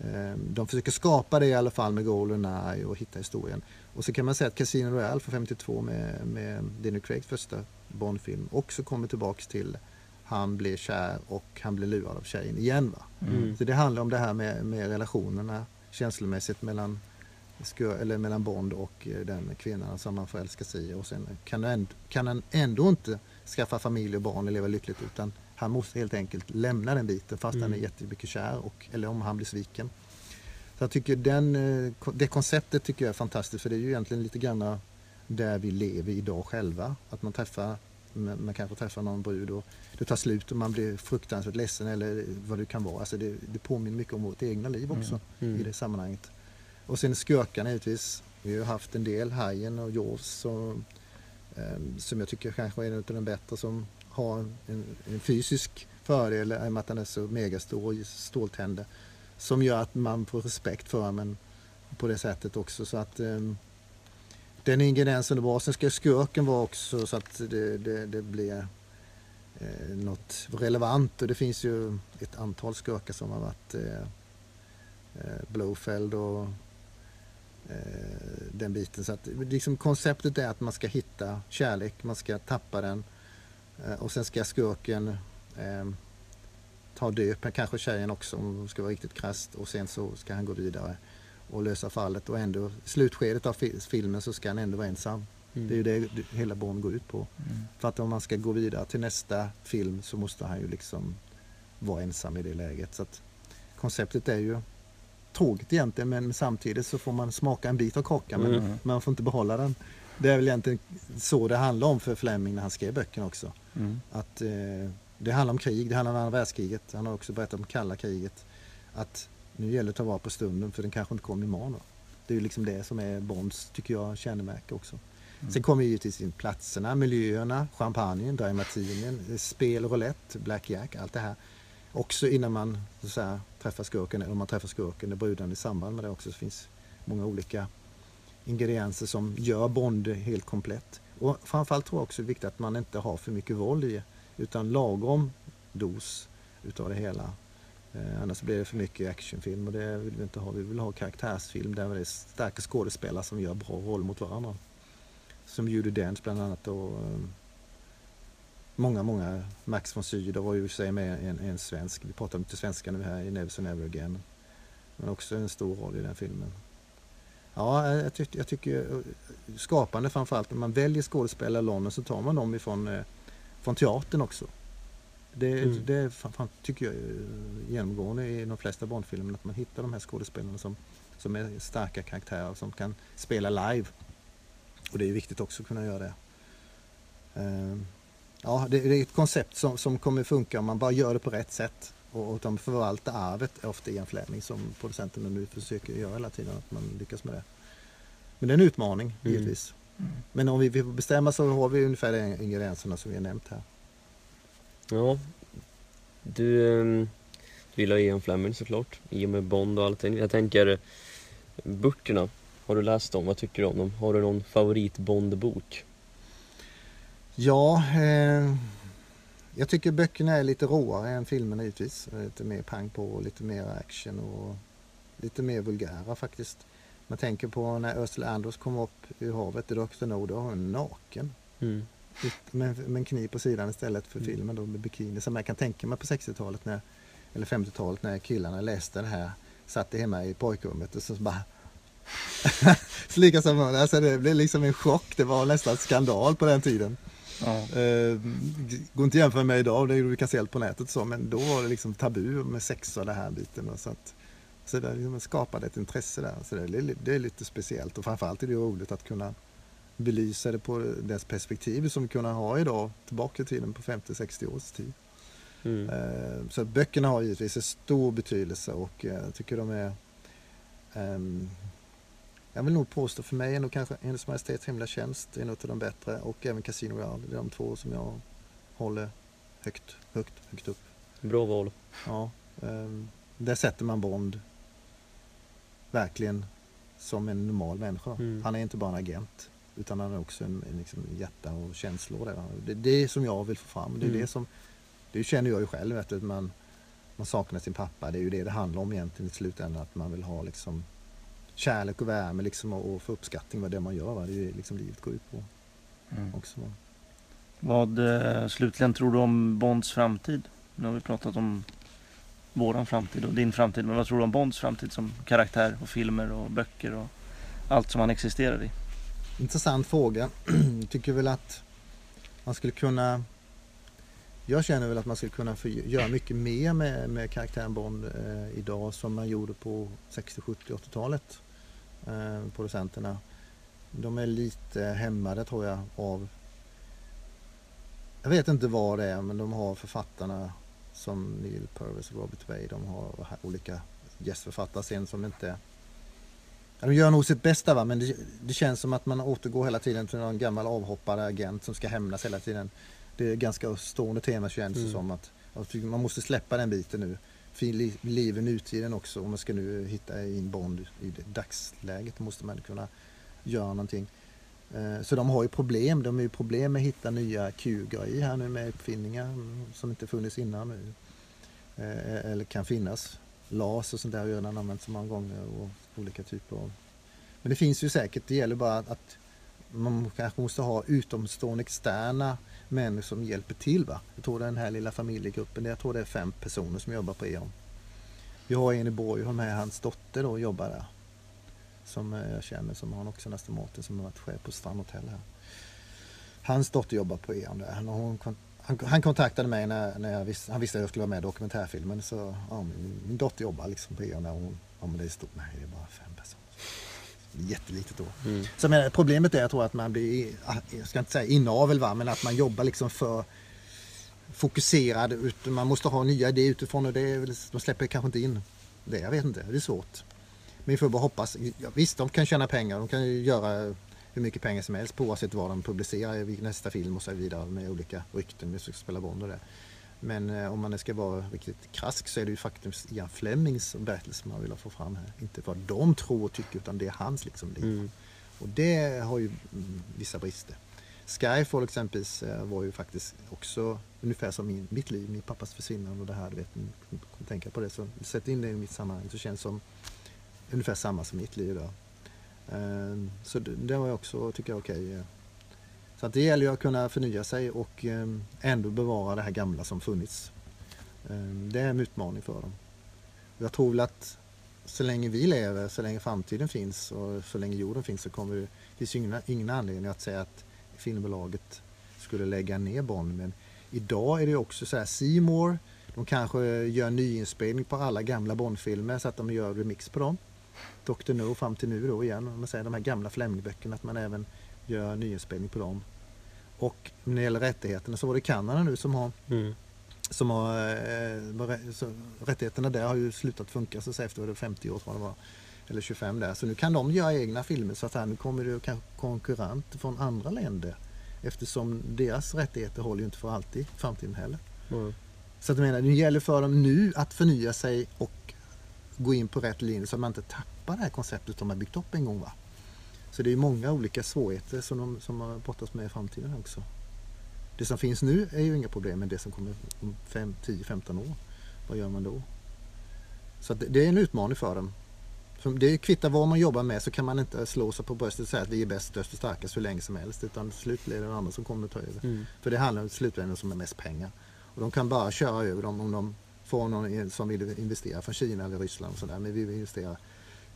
Speaker 6: Eh, de försöker skapa det i alla fall med Goldeneye och hitta historien. Och så kan man säga att Casino Royale för 52 med, med Daniel Craigs första Bondfilm också kommer tillbaks till han blir kär och han blir lurad av tjejen igen. Va? Mm. Så det handlar om det här med, med relationerna känslomässigt mellan, eller mellan Bond och eh, den kvinnan som han förälskar sig i. Och sen kan han, kan han ändå inte skaffa familj och barn och leva lyckligt utan han måste helt enkelt lämna den biten fast
Speaker 4: Mm.
Speaker 6: han är jättemycket kär och, eller om han blir sviken. Så jag tycker den, eh, det konceptet tycker jag är fantastiskt för det är ju egentligen lite grann där vi lever idag själva. Att man träffar, man kanske träffar någon brud och det tar slut och man blir fruktansvärt ledsen eller vad det kan vara. Alltså det, det påminner mycket om vårt egna liv också
Speaker 4: Mm.
Speaker 6: i det sammanhanget. Och sen skurkarna givetvis. Vi har haft en del, Hajen och Jaws som, ehm, som jag tycker kanske är en av de bättre som har en, en fysisk fördel i och med att den är så megastor och ståltänder. Som gör att man får respekt för den på det sättet också så att ehm, den ingrediensen är bra. Sen ska skurken vara också så att det, det, det blir eh, något relevant och det finns ju ett antal skurkar som har varit eh, eh Blowfeld och eh, den biten. Så att, liksom konceptet är att man ska hitta kärlek, man ska tappa den och sen ska skurken eh, ta död, kanske tjejen också om det ska vara riktigt krasst och sen så ska han gå vidare och lösa fallet och ändå slutskedet av fi- filmen så ska han ändå vara ensam.
Speaker 4: Mm.
Speaker 6: Det är ju det det hela Bond går ut på.
Speaker 5: Mm.
Speaker 6: För att om man ska gå vidare till nästa film så måste han ju liksom vara ensam i det läget. Så att konceptet är ju tråkigt egentligen men samtidigt så får man smaka en bit av kakan men
Speaker 5: Mm.
Speaker 6: man får inte behålla den. Det är väl egentligen så det handlar om för Fleming när han skrev böckerna också.
Speaker 5: Mm.
Speaker 6: Att eh, det handlar om krig, det handlar om andra världskriget. Han har också berättat om kalla kriget. Att nu gäller det att ta vara på stunden för den kanske inte kommer imorgon. Då. Det är ju liksom det som är Bonds, tycker jag, kännemärke också.
Speaker 5: Mm.
Speaker 6: Sen kommer givetvis in platserna, miljöerna, champagnen, dry martinin, spel, roulette, blackjack, allt det här. Också innan man så att säga, träffar skurken, eller om man träffar skurken, och bruden i samband med det också. Så finns många olika ingredienser som gör Bond helt komplett. Och framförallt tror jag också det är viktigt att man inte har för mycket våld i, utan lagom dos utav det hela. Eh, annars blir det för mycket actionfilm och det vill vi inte ha. Vi vill ha karaktärsfilm där det är starka skådespelare som gör bra roll mot varandra. Som Judi Dench bland annat och eh, många, många. Max von Sydow var ju i sig med en, en svensk. Vi pratar lite svenska nu här i Never Say Never Again. Men också en stor roll i den filmen. Ja, jag, tyck, jag tycker eh, skapande framförallt. När man väljer London så tar man dem ifrån eh, från teatern också. Det,
Speaker 4: Mm.
Speaker 6: det fan, tycker jag genomgående i de flesta Bondfilmerna att man hittar de här skådespelarna som, som är starka karaktärer som kan spela live. Och det är viktigt också att kunna göra det. Ehm, Ja, det, det är ett koncept som, som kommer funka om man bara gör det på rätt sätt. Och, och de förvaltar arvet, ofta Ian Fleming som producenterna nu försöker göra hela tiden, att man lyckas med det. Men det är en utmaning
Speaker 4: Mm.
Speaker 6: givetvis. Men om vi vill bestämma så har vi ungefär de ingredienserna som vi har nämnt här.
Speaker 4: Ja, du, ehm, du gillar Ian Fleming såklart, i och med Bond och allting. Jag tänker, böckerna, har du läst dem? Vad tycker du om dem? Har du någon favorit Bond-bok?
Speaker 6: Ja, eh, jag tycker böckerna är lite råare än filmerna givetvis. Lite mer pang på lite mer action och lite mer vulgära faktiskt. Man tänker på när Ursula Andros kom upp ur havet i Dr. No, då var hon naken.
Speaker 4: Mm.
Speaker 6: Med, med en kniv på sidan istället för
Speaker 4: Mm.
Speaker 6: filmen då med bikini. Som jag kan tänka mig på 60-talet när, eller 50-talet när killarna läste det här. Satt hemma i pojkrummet och så bara så lika som, alltså det blev liksom en chock. Det var nästan skandal på den tiden.
Speaker 5: Ja.
Speaker 6: Eh, går inte att jämföra med idag, det är ju vi kan se allt på nätet så, men då var det liksom tabu med sex och den här biten. Och så att, så det liksom skapade ett intresse där. Så det, är, det är lite speciellt och framförallt är det roligt att kunna belysa det på dess perspektiv som vi kunna ha idag, tillbaka i tiden på 50-60 års tid.
Speaker 4: Mm.
Speaker 6: Eh, Så böckerna har givetvis en stor betydelse och eh, jag tycker de är ehm, jag vill nog påstå för mig är nog kanske Hennes Majestäts Hemliga Tjänst är något av de bättre och även Casino Royale. Det är de två som jag håller högt, högt, högt upp.
Speaker 4: Bra val.
Speaker 6: Ja, ehm, där sätter man Bond verkligen som en normal människa.
Speaker 4: Mm.
Speaker 6: Han är inte bara en agent utan han är också en, en liksom hjärta och känslor. Där. Det är det som jag vill få fram. Det är
Speaker 4: Mm.
Speaker 6: det som det känner jag ju själv. Att man, man saknar sin pappa. Det är ju det det handlar om egentligen i slutändan. Att man vill ha liksom kärlek och värme liksom, och, och få uppskattning vad det man gör. Va? Det är ju liksom livet går ut på
Speaker 5: Mm.
Speaker 6: också. Va?
Speaker 5: Vad eh, slutligen tror du om Bonds framtid? Nu har vi pratat om våran framtid och din framtid. Men vad tror du om Bonds framtid som karaktär och filmer och böcker och allt som han existerar i?
Speaker 6: Intressant fråga. Jag tycker väl att man skulle kunna jag känner väl att man skulle kunna få göra mycket mer med, med karaktären Bond eh, idag som man gjorde på 60, 70, 80-talet. Eh, producenterna. De är lite hämmade tror jag av jag vet inte vad det är men de har författarna som Neil Purvis och Robert Way. De har olika gästförfattare sen som inte Ja, de gör nog sitt bästa va, men det, det, känns som att man återgår hela tiden till någon gammal avhoppare, agent som ska hämnas hela tiden. Det är ganska stående tema känns det mm. som att, att man måste släppa den biten nu. Vi lever nutiden också om man ska nu hitta in Bond i dagsläget måste man kunna göra någonting. Eh, så de har ju problem. De har ju problem med att hitta nya Q-grejer här nu med uppfinningar som inte funnits innan nu. Eh, eller kan finnas. LAS och sånt där har redan använts många gånger och olika typer av... Men det finns ju säkert, det gäller bara att man kanske måste ha utomstående externa människor som hjälper till. Va? Jag tror den här lilla familjegruppen, jag tror det är fem personer som jobbar på E.ON. Vi har en i Borgholm här, hans dotter då jobbar där. Som eh, jag känner som har också nästa Martin som har varit chef på Strandhotell här. Hans dotter jobbar på E.ON där. Hon, han, han, kontaktade mig när, när jag visste, han visste att jag skulle vara med i dokumentärfilmen. Så, ja, min, min dotter jobbar liksom på E.ON där. Hon, ja, men det är stort. Nej, det är bara fem personer. Jättelitet då. Mm. Så men, problemet är jag tror att man blir, jag ska inte säga inavel va, men att man jobbar liksom för fokuserad. Man måste ha nya idéer utifrån och det, de släpper kanske inte in det. Jag vet inte, det är svårt. Men vi får bara hoppas. Ja, visst, de kan tjäna pengar. De kan ju göra hur mycket pengar som helst på oavsett vad de publicerar i nästa film och så vidare med olika rykten. Vi ska spela Bond och det. Men eh, om man ska vara riktigt krask så är det ju faktiskt Ian Flemings berättelse man vill få fram här. Inte vad de tror och tycker utan det är hans liksom liv. Mm. Och det har ju mm, vissa brister. Skyfall exempelvis eh, var ju faktiskt också ungefär som min, mitt liv, min pappas försvinnande och det här. Du vet, tänka på det. Så sätt in det i mitt sammanhang så känns det som ungefär samma som mitt liv idag. Ehm, så det var jag också, tycker jag, okej. Okay. Så att det gäller ju att kunna förnya sig och ehm, ändå bevara det här gamla som funnits. Ehm, det är en utmaning för dem. Jag tror väl att så länge vi lever, så länge framtiden finns och så länge jorden finns så kommer det, det finns ingen, ingen anledning att säga att filmbolaget skulle lägga ner Bond. Men idag är det också så här, Seymour, de kanske gör nyinspelning på alla gamla Bondfilmer så att de gör remix på dem. Dr. No fram till nu då igen, om man säger de här gamla Fleming-böckerna, att man även gör nyinspelning på dem. Och när det gäller rättigheterna så var det Kanada nu som har mm. som har eh, så, rättigheterna där har ju slutat funka så efter 50 år tror jag det var. Eller 25 där. Så nu kan de göra egna filmer så att här, nu kommer det kanske konkurrenter från andra länder. Eftersom deras rättigheter håller ju inte för alltid i framtiden heller. Mm. Så att jag menar, det gäller för dem nu att förnya sig och gå in på rätt linje så att man inte tappar det här konceptet de har byggt upp en gång. Va? Så det är många olika svårigheter som de som har brottas med i framtiden också. Det som finns nu är ju inga problem, men det som kommer om 5, 10, 15 år, vad gör man då? Så det är en utmaning för dem. För det kvittar vad man jobbar med så kan man inte slå sig på bröstet och säga att vi är bäst, störst och starkast hur länge som helst. Utan till slut blir det andra som kommer att ta över. Mm. För det handlar om slutändan som är mest pengar. Och de kan bara köra över dem om de får någon som vill investera från Kina eller Ryssland. Och sådär. Men vi vill investera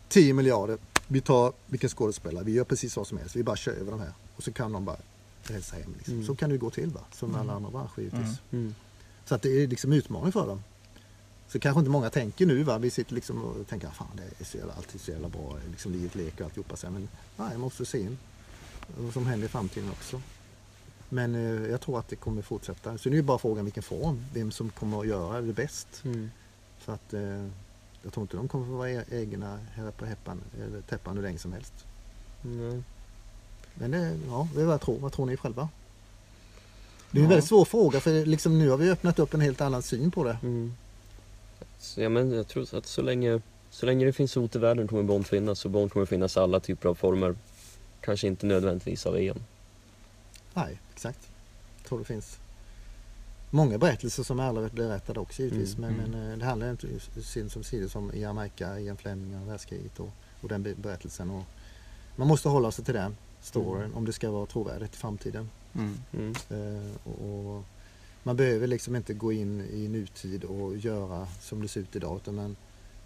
Speaker 6: 10 miljarder. Vi tar vilken skådespelare, vi gör precis vad som helst. Vi bara kör över de här. Och så kan de bara resa hem. Liksom. Mm. Så kan det gå till va? som med alla mm. andra branscher givetvis. Mm. mm. Så att det är liksom utmaning för dem. Så kanske inte många tänker nu va. Vi sitter liksom och tänker fan det är så jävla, alltid så jävla bra. Liksom livet leker och alltihopa. Men nej, man måste se in vad som händer i framtiden också. Men eh, jag tror att det kommer fortsätta. Så nu är bara frågan vilken form. Vem som kommer att göra det bäst. Mm. Så att eh, jag tror inte de kommer att vara e-, egna här på häppan, eller täppan hur länge som helst. Mm. Men det, ja, det är vad jag tror. Vad tror ni själva? Det är en väldigt svår fråga för liksom nu har vi öppnat upp en helt annan syn på det. Mm.
Speaker 4: Ja, men jag tror att så länge, så länge det finns hot i världen kommer Bond finnas och Bond kommer finnas i alla typer av former. Kanske inte nödvändigtvis av EM.
Speaker 6: Nej, exakt. Jag tror det finns många berättelser som aldrig berättade också givetvis. Mm. Men, mm. men, eh, det handlar inte om som sidor som i Jamaica, Ian Fleming och världskriget och, och den berättelsen. Och man måste hålla sig till den storyn mm. om det ska vara trovärdigt i framtiden. Mm. Uh, och, och, man behöver liksom inte gå in i nutid och göra som det ser ut idag utan man,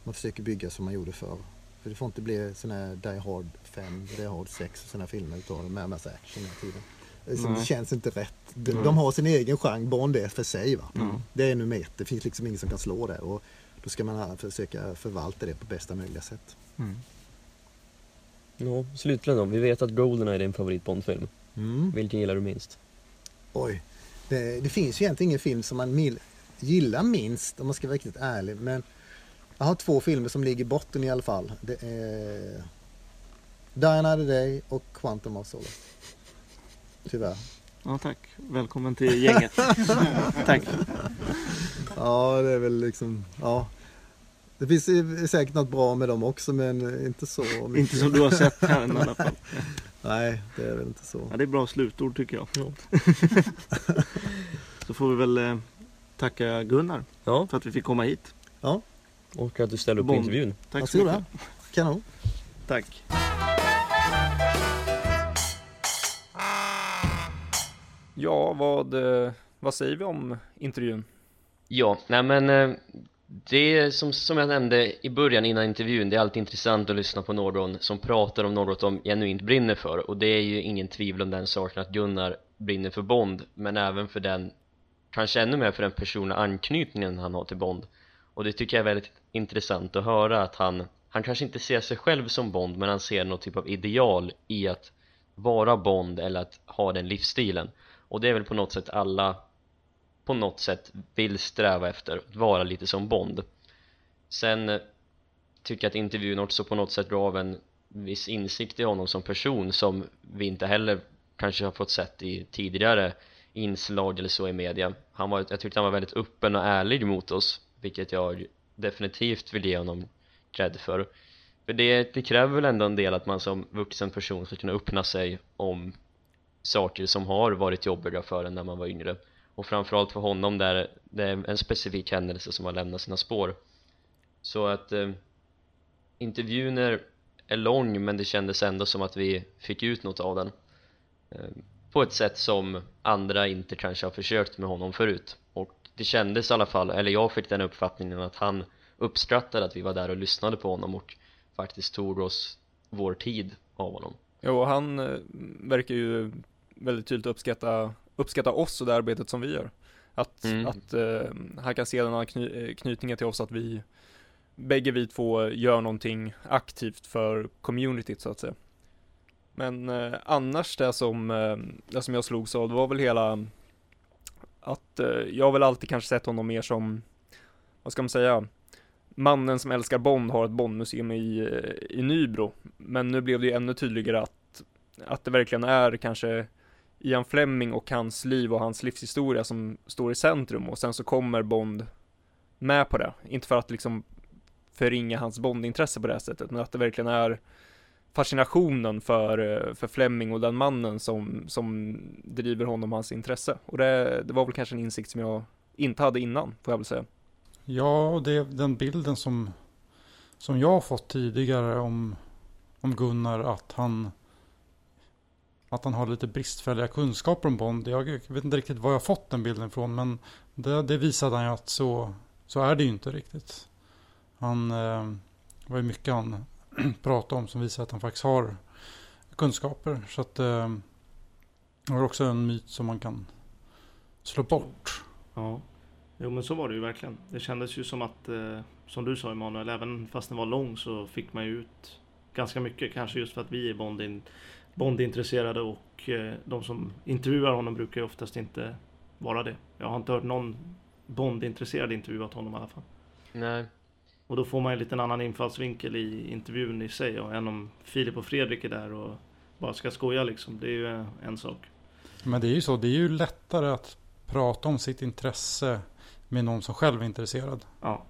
Speaker 6: man försöker bygga som man gjorde förr. För det får inte bli sån här Die Hard 5, Die Hard 6 och sådana filmer utav det med massa action hela tiden. Liksom, det
Speaker 5: Nej.
Speaker 6: känns inte rätt. De, de har sin egen genre, Bond är för sig. Va?
Speaker 5: Mm.
Speaker 6: Det är nummer ett, det finns liksom ingen som kan slå det. Och då ska man försöka förvalta det på bästa möjliga sätt.
Speaker 5: Mm.
Speaker 4: Ja, slutligen då. Vi vet att Goldeneye är din favorit Bondfilm.
Speaker 6: Mm.
Speaker 4: Vilken gillar du minst?
Speaker 6: Oj. Det, det finns ju egentligen ingen film som man mil, gillar minst om man ska vara riktigt ärlig. Men jag har två filmer som ligger i botten i alla fall. Det är Die Another Day och Quantum of Solace. Tyvärr.
Speaker 5: Ja, tack. Välkommen till gänget. tack.
Speaker 6: Ja, det är väl liksom, ja. Det finns säkert något bra med dem också men inte så mycket.
Speaker 5: Inte som du har sett här i alla fall.
Speaker 6: Nej, det är väl inte så.
Speaker 5: Ja, det är bra slutord tycker jag. Så får vi väl eh, tacka Gunnar
Speaker 4: Ja,
Speaker 5: för att vi fick komma hit.
Speaker 4: och att du ställer upp på
Speaker 5: Bond.
Speaker 4: intervjun.
Speaker 5: Tack så mycket.
Speaker 6: Kanon.
Speaker 5: Tack.
Speaker 1: Ja, vad, eh, vad säger vi om intervjun?
Speaker 4: Ja, nej men eh, det är som, som jag nämnde i början innan intervjun, det är alltid intressant att lyssna på någon som pratar om något de genuint brinner för. Och det är ju ingen tvivel om den saken att Gunnar brinner för Bond men även för den, kanske ännu mer för den personliga anknytningen han har till Bond. Och det tycker jag är väldigt intressant att höra att han, han kanske inte ser sig själv som Bond men han ser någon typ av ideal i att vara Bond eller att ha den livsstilen och det är väl på något sätt alla på något sätt vill sträva efter att vara lite som Bond. Sen eh, tycker jag att intervjun också på något sätt gav en viss insikt i honom som person som vi inte heller kanske har fått sett i tidigare inslag eller så i media. Han var, jag tyckte han var väldigt öppen och ärlig mot oss vilket jag definitivt vill ge honom cred för. För det, det kräver väl ändå en del att man som vuxen person ska kunna öppna sig om saker som har varit jobbiga för en när man var yngre. Och framförallt för honom där det är en specifik händelse som har lämnat sina spår. Så att eh, intervjun är, är lång men det kändes ändå som att vi fick ut något av den eh, på ett sätt som andra inte kanske har försökt med honom förut. Och det kändes i alla fall, eller jag fick den uppfattningen att han uppskattade att vi var där och lyssnade på honom och faktiskt tog oss vår tid av honom.
Speaker 1: Jo, han eh, verkar ju väldigt tydligt uppskatta, uppskatta oss och det arbetet som vi gör. Att,
Speaker 4: Mm.
Speaker 1: att eh, han kan se den här kny, eh, knytningen till oss att vi bägge vi två gör någonting aktivt för communityt så att säga. Men eh, annars det som, eh, det som jag slogs av, det var väl hela att eh, jag har väl alltid kanske sett honom mer som, vad ska man säga, mannen som älskar Bond har ett Bondmuseum i, i Nybro. Men nu blev det ju ännu tydligare att, att det verkligen är kanske Ian Fleming och hans liv och hans livshistoria som står i centrum och sen så kommer Bond med på det. Inte för att liksom förringa hans Bondintresse på det här sättet, men att det verkligen är fascinationen för, för Fleming och den mannen som, som driver honom och hans intresse. Och det, det var väl kanske en insikt som jag inte hade innan, får jag väl säga.
Speaker 3: Ja, och det är den bilden som, som jag har fått tidigare om, om Gunnar att han att han har lite bristfälliga kunskaper om Bond. Jag vet inte riktigt var jag fått den bilden från men det, det visade han ju att så, så är det ju inte riktigt. Han, eh, det var ju mycket han pratade om som visar att han faktiskt har kunskaper. Så att eh, det var också en myt som man kan slå bort.
Speaker 2: Ja, jo men så var det ju verkligen. Det kändes ju som att, eh, som du sa Emanuel, även fast den var lång så fick man ju ut ganska mycket. Kanske just för att vi är Bondin, Bondintresserade och eh, de som intervjuar honom brukar ju oftast inte vara det. Jag har inte hört någon Bondintresserad intervjuat honom i alla fall.
Speaker 4: nej
Speaker 2: Och då får man ju en liten annan infallsvinkel i intervjun i sig och än om Filip och Fredrik är där och bara ska skoja liksom. Det är ju en sak.
Speaker 3: Men det är ju så, det är ju lättare att prata om sitt intresse med någon som själv är intresserad.
Speaker 2: Ja.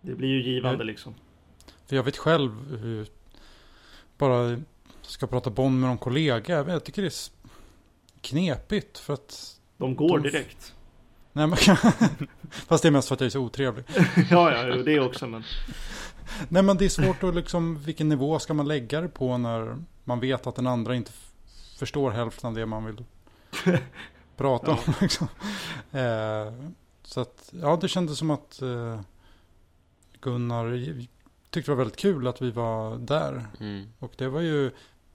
Speaker 2: Det blir ju givande
Speaker 3: Nej.
Speaker 2: liksom.
Speaker 3: För jag vet själv hur bara ska prata Bond med någon kollega. Jag, jag tycker det är knepigt för att
Speaker 2: De går
Speaker 3: De-
Speaker 2: direkt.
Speaker 3: Nej, men, fast det är mest för att jag är så otrevlig.
Speaker 2: ja, ja, det också men.
Speaker 3: Nej men det är svårt att liksom, vilken nivå ska man lägga det på när man vet att den andra inte förstår hälften av det man vill prata om. Liksom. Eh, så att, ja det kändes som att eh, Gunnar tyckte det var väldigt kul att vi var där.
Speaker 4: mm.
Speaker 3: Och det var ju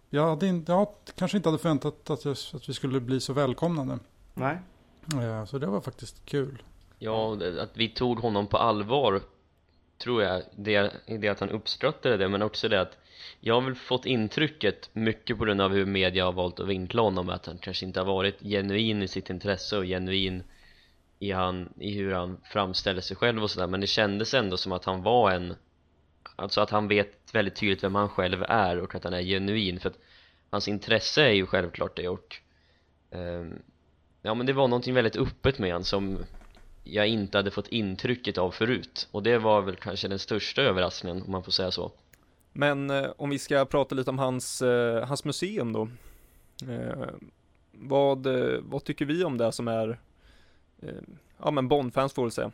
Speaker 3: jag, hade in, jag kanske inte hade förväntat att, jag, att vi skulle bli så välkomnande.
Speaker 2: Nej.
Speaker 3: Eh, Så det var faktiskt kul.
Speaker 4: Ja, att vi tog honom på allvar tror jag, det, det att han uppskattade det men också det att jag har väl fått intrycket mycket på grund av hur media har valt att vinkla honom att han kanske inte har varit genuin i sitt intresse och genuin i, han, i hur han framställer sig själv och sådär men det kändes ändå som att han var en alltså att han vet väldigt tydligt vem han själv är och att han är genuin för att hans intresse är ju självklart det och eh, ja men det var någonting väldigt öppet med han som jag inte hade fått intrycket av förut och det var väl kanske den största överraskningen om man får säga så
Speaker 1: Men eh, om vi ska prata lite om hans, eh, hans museum då. Eh, vad, eh, vad tycker vi om det som är, Eh, ja men Bond-fans får väl säga.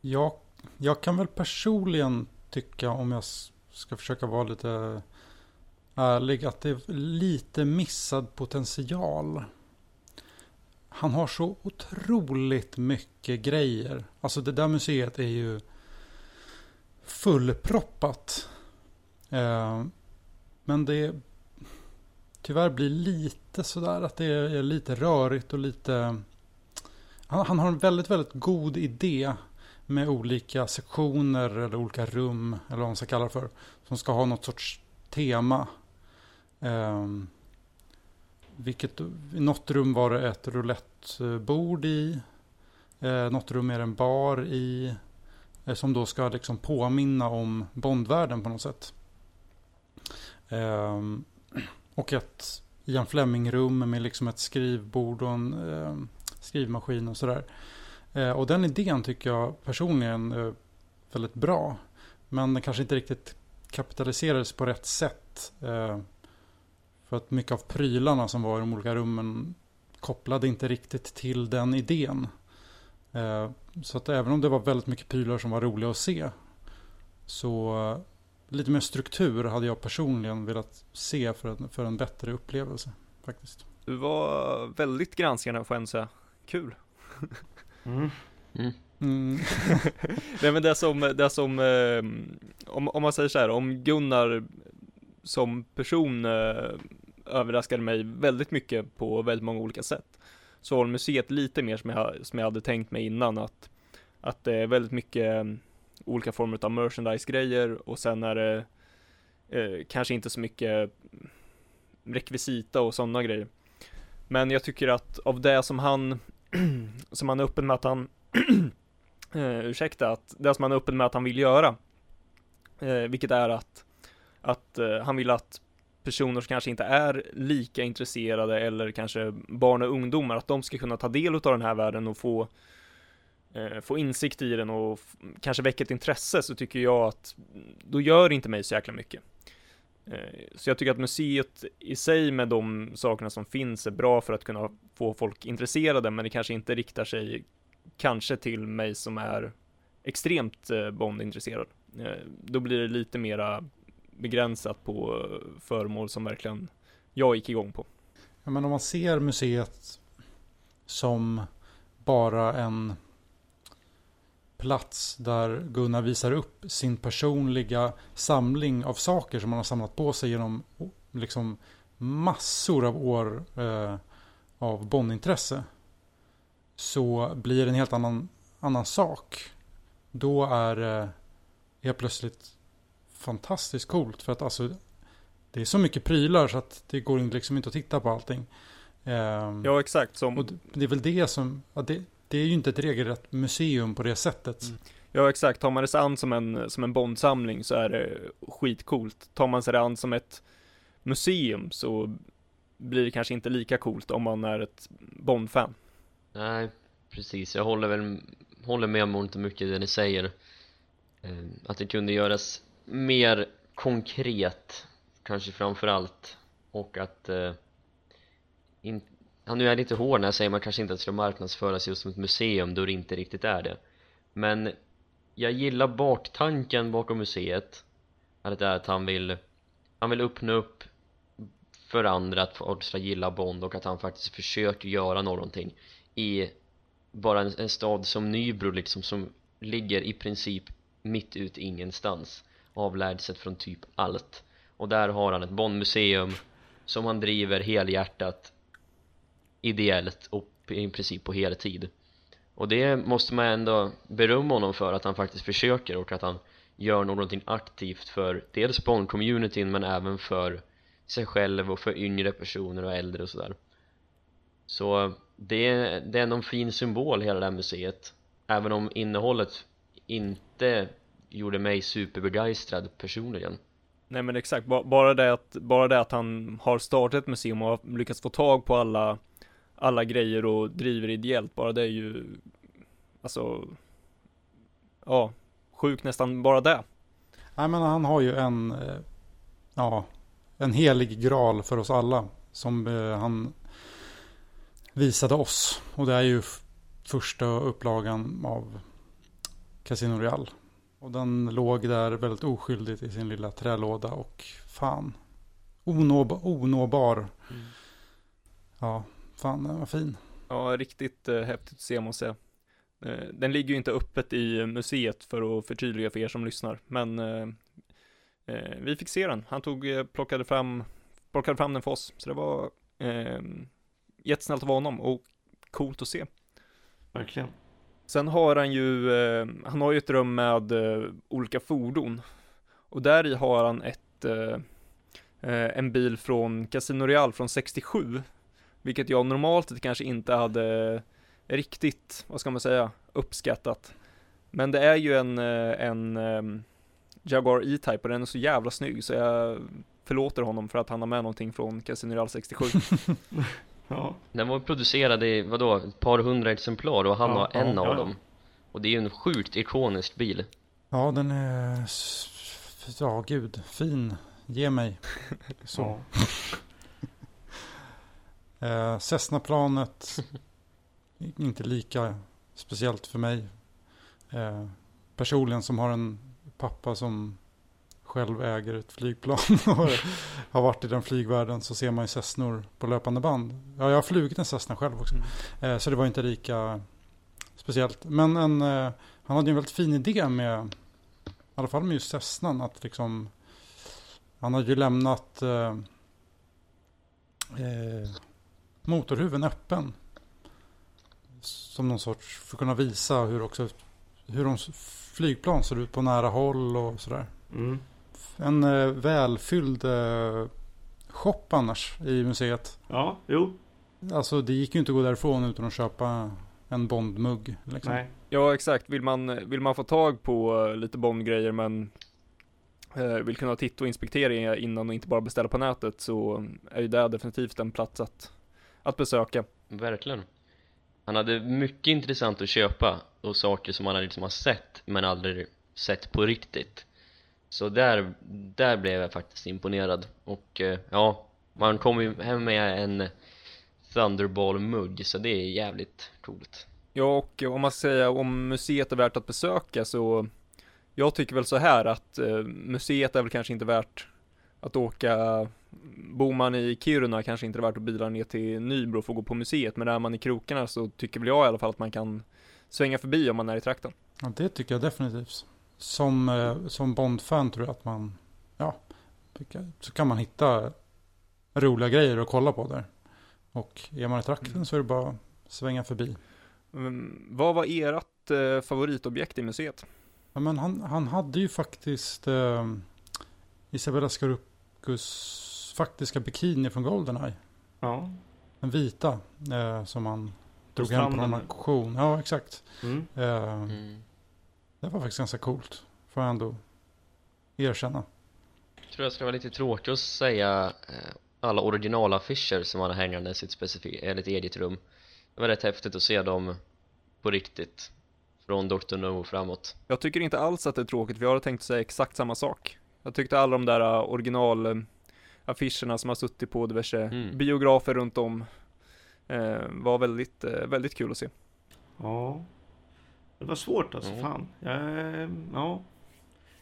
Speaker 3: Jag, jag kan väl personligen tycka, om jag ska försöka vara lite ärlig, att det är lite missad potential. Han har så otroligt mycket grejer. Alltså det där museet är ju fullproppat. Eh, men det tyvärr blir lite sådär att det är lite rörigt och lite... Han, han har en väldigt, väldigt god idé med olika sektioner eller olika rum, eller vad man ska kalla det för, som ska ha något sorts tema. Um, vilket, I något rum var det ett roulettbord i, eh, något rum är det en bar i, eh, som då ska liksom påminna om Bondvärlden på något sätt. Eh, och ett Ian Fleming-rum med liksom ett skrivbord och en ehm, skrivmaskin och sådär. Eh, och den idén tycker jag personligen är väldigt bra. Men den kanske inte riktigt kapitaliserades på rätt sätt. Eh, för att mycket av prylarna som var i de olika rummen kopplade inte riktigt till den idén. Eh, så att även om det var väldigt mycket prylar som var roliga att se. Så lite mer struktur hade jag personligen velat se för en, för en bättre upplevelse. Faktiskt.
Speaker 1: Du var väldigt granskande får jag säga. Kul.
Speaker 2: Mm.
Speaker 3: Mm.
Speaker 1: Nej men det som, det som, eh, om, om man säger så här, om Gunnar som person eh, överraskade mig väldigt mycket på väldigt många olika sätt. Så har museet lite mer som jag, som jag hade tänkt mig innan att, att det är väldigt mycket eh, olika former av merchandise-grejer och sen är det eh, kanske inte så mycket rekvisita och sådana grejer. Men jag tycker att av det som han, som han är öppen med att han eh, ursäkta, att det som han är öppen med att han vill göra, eh, vilket är att, att eh, han vill att personer som kanske inte är lika intresserade eller kanske barn och ungdomar, att de ska kunna ta del av den här världen och få eh, få insikt i den och kanske väcka ett intresse så tycker jag att då gör det inte mig så jäkla mycket. Eh, så jag tycker att museet i sig med de sakerna som finns är bra för att kunna få folk intresserade men det kanske inte riktar sig kanske till mig som är extremt eh, Bond-intresserad. Eh, då blir det lite mera begränsat på föremål som verkligen jag gick igång på.
Speaker 3: Ja, men om man ser museet som bara en plats där Gunnar visar upp sin personliga samling av saker som han har samlat på sig genom liksom massor av år eh, av Bondintresse så blir det en helt annan, annan sak. Då är det helt plötsligt fantastiskt coolt för att alltså det är så mycket prylar så att det går liksom inte att titta på allting. Ehm,
Speaker 1: Ja, exakt. Som,
Speaker 3: och det, är väl det som, det, det är ju inte ett regelrätt museum på det sättet.
Speaker 1: Mm. Ja exakt, tar man det sig an som en, som en Bondsamling så är det skitcoolt. Tar man sig det an som ett museum så blir det kanske inte lika coolt om man är ett Bond-fan.
Speaker 4: Nej, precis. Jag håller väl håller med om inte mycket det ni säger. Eh, Att det kunde göras mer konkret, kanske framför allt. Och att... Eh, in, ja, nu är jag lite hård när jag säger man kanske inte ska marknadsföras just som ett museum då det inte riktigt är det. Men jag gillar baktanken bakom museet. Att det är att han vill, han vill öppna upp för andra att folk ska gilla Bond och att han faktiskt försöker göra någonting i bara en, en stad som Nybro liksom som ligger i princip mitt ut ingenstans avlägset från typ allt och där har han ett Bondmuseum som han driver helhjärtat ideellt och i princip på heltid. Och det måste man ändå berömma honom för att han faktiskt försöker och att han gör någonting aktivt för dels Bond-communityn men även för sig själv och för yngre personer och äldre och sådär. Så det är, det är ändå en fin symbol hela det här museet. Även om innehållet inte gjorde mig superbegeistrad personligen.
Speaker 1: Nej men exakt, bara det, att, bara det att han har startat ett museum och har lyckats få tag på alla, alla grejer och driver ideellt, bara det är ju, alltså, ja, sjukt nästan bara det.
Speaker 3: Nej men han har ju en, eh, ja, en helig graal för oss alla. Som eh, han visade oss. Och det är ju första upplagan av Casino Real. Och den låg där väldigt oskyldigt i sin lilla trälåda och fan. Onåb onåbar. Ja, fan den var fin.
Speaker 1: Ja, riktigt eh, häftigt att se måste jag säga. Eh, Den ligger ju inte öppet i museet för att förtydliga för er som lyssnar, men eh, eh, vi fick se den. Han tog, eh, plockade fram, plockade fram den för oss, så det var eh, jättesnällt av honom och coolt att se.
Speaker 2: Verkligen.
Speaker 1: Sen har han ju, eh, han har ju ett rum med eh, olika fordon. Och där i har han ett, en bil från Casino Real från 67. Vilket jag normalt sett kanske inte hade riktigt, vad ska man säga, uppskattat. Men det är ju en, eh, en eh, Jaguar E-Type och den är så jävla snygg så jag förlåter honom för att han har med någonting från Casino Real 67.
Speaker 2: Ja,
Speaker 4: Den var producerad i, vadå, ett par hundra exemplar och han
Speaker 2: Ja,
Speaker 4: har en
Speaker 2: ja,
Speaker 4: av
Speaker 2: ja.
Speaker 4: dem Och det är ju en sjukt ikonisk bil
Speaker 3: Ja, den är, ja gud, fin. Ge mig. Så. Eh, Cessna-planet, inte lika speciellt för mig. Eh, personligen som har en pappa som själv äger ett flygplan och har varit i den flygvärlden så ser man ju Cessnor på löpande band. Ja, jag har flugit en Cessna själv också. Eh, så det var inte lika speciellt. Men en, eh, han hade ju en väldigt fin idé med, i alla fall med just Cessnan, att liksom, han hade ju lämnat eh, eh, motorhuven öppen. Som någon sorts, för att kunna visa hur också, hur de flygplan ser ut på nära håll och sådär.
Speaker 2: Mm.
Speaker 3: En eh, välfylld eh, shop annars i museet.
Speaker 2: ja jo,
Speaker 3: Alltså det gick ju inte att gå därifrån utan att köpa en Bondmugg. Liksom.
Speaker 2: nej.
Speaker 1: Ja, exakt. Vill man, vill man få tag på eh, lite Bondgrejer men eh, vill kunna titta och inspektera innan och inte bara beställa på nätet så är ju det definitivt en plats att, att besöka.
Speaker 4: Verkligen. Han hade mycket intressant att köpa och saker som han liksom har sett men aldrig sett på riktigt. Så där, där blev jag faktiskt imponerad. Och eh, ja, man kom ju hem med en Thunderball-mugg så det är jävligt coolt.
Speaker 1: Ja, och om man säga om museet är värt att besöka så jag tycker väl så här att eh, museet är väl kanske inte värt att åka Bor man i Kiruna kanske inte är värt att bila ner till Nybro för att gå på museet men är man i krokarna så tycker väl jag i alla fall att man kan svänga förbi om man är i trakten.
Speaker 3: Ja, det tycker jag definitivt. Som, eh, som Bond-fan tror jag att man, ja, så kan man hitta roliga grejer att kolla på där. Och är man i trakten så är det bara att svänga förbi.
Speaker 1: Mm, vad var ert eh, favoritobjekt i museet?
Speaker 3: Ja, men han, han hade ju faktiskt eh, Isabella Scorupcus faktiska bikini från Goldeneye.
Speaker 2: Ja.
Speaker 3: Den vita eh, som han drog hem på någon auktion. Ja, exakt.
Speaker 2: Mm.
Speaker 3: Eh,
Speaker 4: mm.
Speaker 3: Det var faktiskt ganska coolt. Får jag ändå erkänna.
Speaker 4: Jag tror jag ska vara lite tråkig att säga eh, alla originalaffischer som han har hängande i sitt specifika, eller ett eget rum Det var rätt häftigt att se dem på riktigt Från Dr. No framåt
Speaker 1: Jag tycker inte alls att det är tråkigt, för jag hade tänkt säga exakt samma sak. Jag tyckte alla de där eh, original eh, affischerna som har suttit på diverse
Speaker 4: Mm.
Speaker 1: biografer runt om eh, var väldigt, eh, väldigt kul att se.
Speaker 2: Ja. Det var svårt alltså,
Speaker 4: Ja.
Speaker 2: fan. Jag, ja.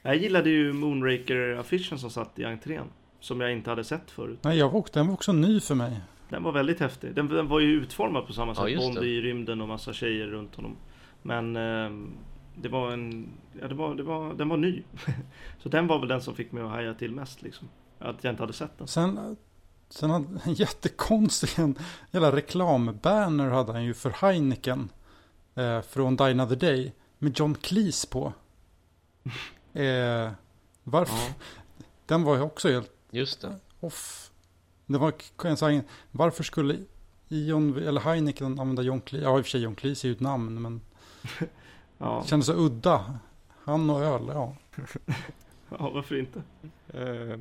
Speaker 2: Jag gillade ju Moonraker-affischen som satt i entrén. Som jag inte hade sett förut.
Speaker 3: Nej, jag var, också- den var också ny för mig.
Speaker 2: Den var väldigt häftig. Den, den var ju utformad på samma
Speaker 4: Ja,
Speaker 2: sätt.
Speaker 4: just
Speaker 2: Bond
Speaker 4: det.
Speaker 2: i rymden och massa tjejer runt honom. Men ehm, det var en... Ja, det var, det var, den var ny. Så den var väl den som fick mig att haja till mest liksom. Att jag inte hade sett den.
Speaker 3: Sen, Sen hade en jättekonstig en jävla reklambanner hade han ju för Heineken. Eh, från Die Another Day. Med John Cleese på. Eh, varför?
Speaker 2: Ja.
Speaker 3: Den var ju också helt
Speaker 4: Just det.
Speaker 3: off. Det var jag säga, varför skulle Ion eller Heineken använda John Cleese? Ja i och för sig John Cleese är ju ett namn men
Speaker 2: Ja,
Speaker 3: det kändes så udda. Han och öl, ja.
Speaker 2: ja varför inte?
Speaker 1: Eh,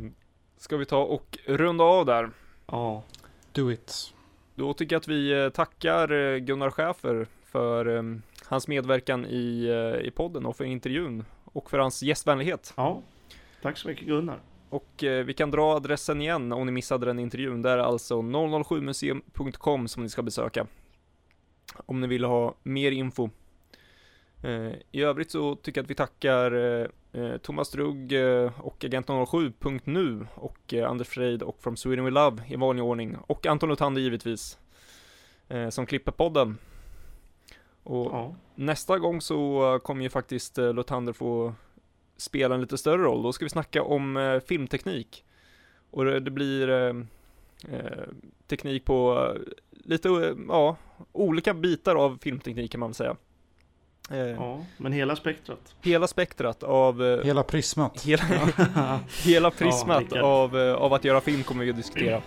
Speaker 1: ska vi ta och runda av där?
Speaker 2: Ja,
Speaker 3: Do it.
Speaker 1: Då tycker jag att vi eh, tackar eh, Gunnar Schäfer för eh, hans medverkan i, eh, i podden och för intervjun och för hans gästvänlighet.
Speaker 2: ja. Tack så mycket Gunnar.
Speaker 1: Och eh, vi kan dra adressen igen om ni missade den intervjun. Det är alltså 007museum.com som ni ska besöka. Om ni vill ha mer info. Eh, I övrigt så tycker jag att vi tackar eh, eh, Thomas Drugg och Agent07.nu och Anders Freid och From Sweden We Love i vanlig ordning. Och Anton Luthander givetvis. Som klipper podden. Och
Speaker 2: Ja,
Speaker 1: Nästa gång så kommer ju faktiskt Lothander få spela en lite större roll. Då ska vi snacka om filmteknik. Och det, blir teknik på lite, ja, olika bitar av filmteknik kan man väl säga. Eh,
Speaker 2: ja, men hela spektrat.
Speaker 1: Hela spektrat av eh,
Speaker 3: Hela prismat.
Speaker 1: hela, hela prismat
Speaker 2: Rickard.
Speaker 1: av, eh, av att göra film kommer vi att diskutera.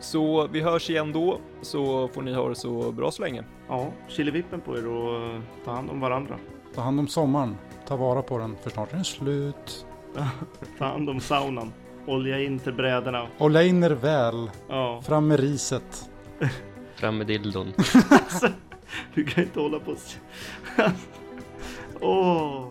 Speaker 1: Så vi hörs igen då, så får ni ha det så bra så länge.
Speaker 2: Ja, killevippen på er och ta hand om varandra.
Speaker 3: Ta hand om sommaren. Ta vara på den för snart är den slut.
Speaker 2: Ta hand om saunan. Olja in till brädorna.
Speaker 3: Hålla in er väl.
Speaker 2: Ja,
Speaker 3: Fram med riset.
Speaker 4: Fram med dildon.
Speaker 2: Du kan inte hålla på och s- Åh.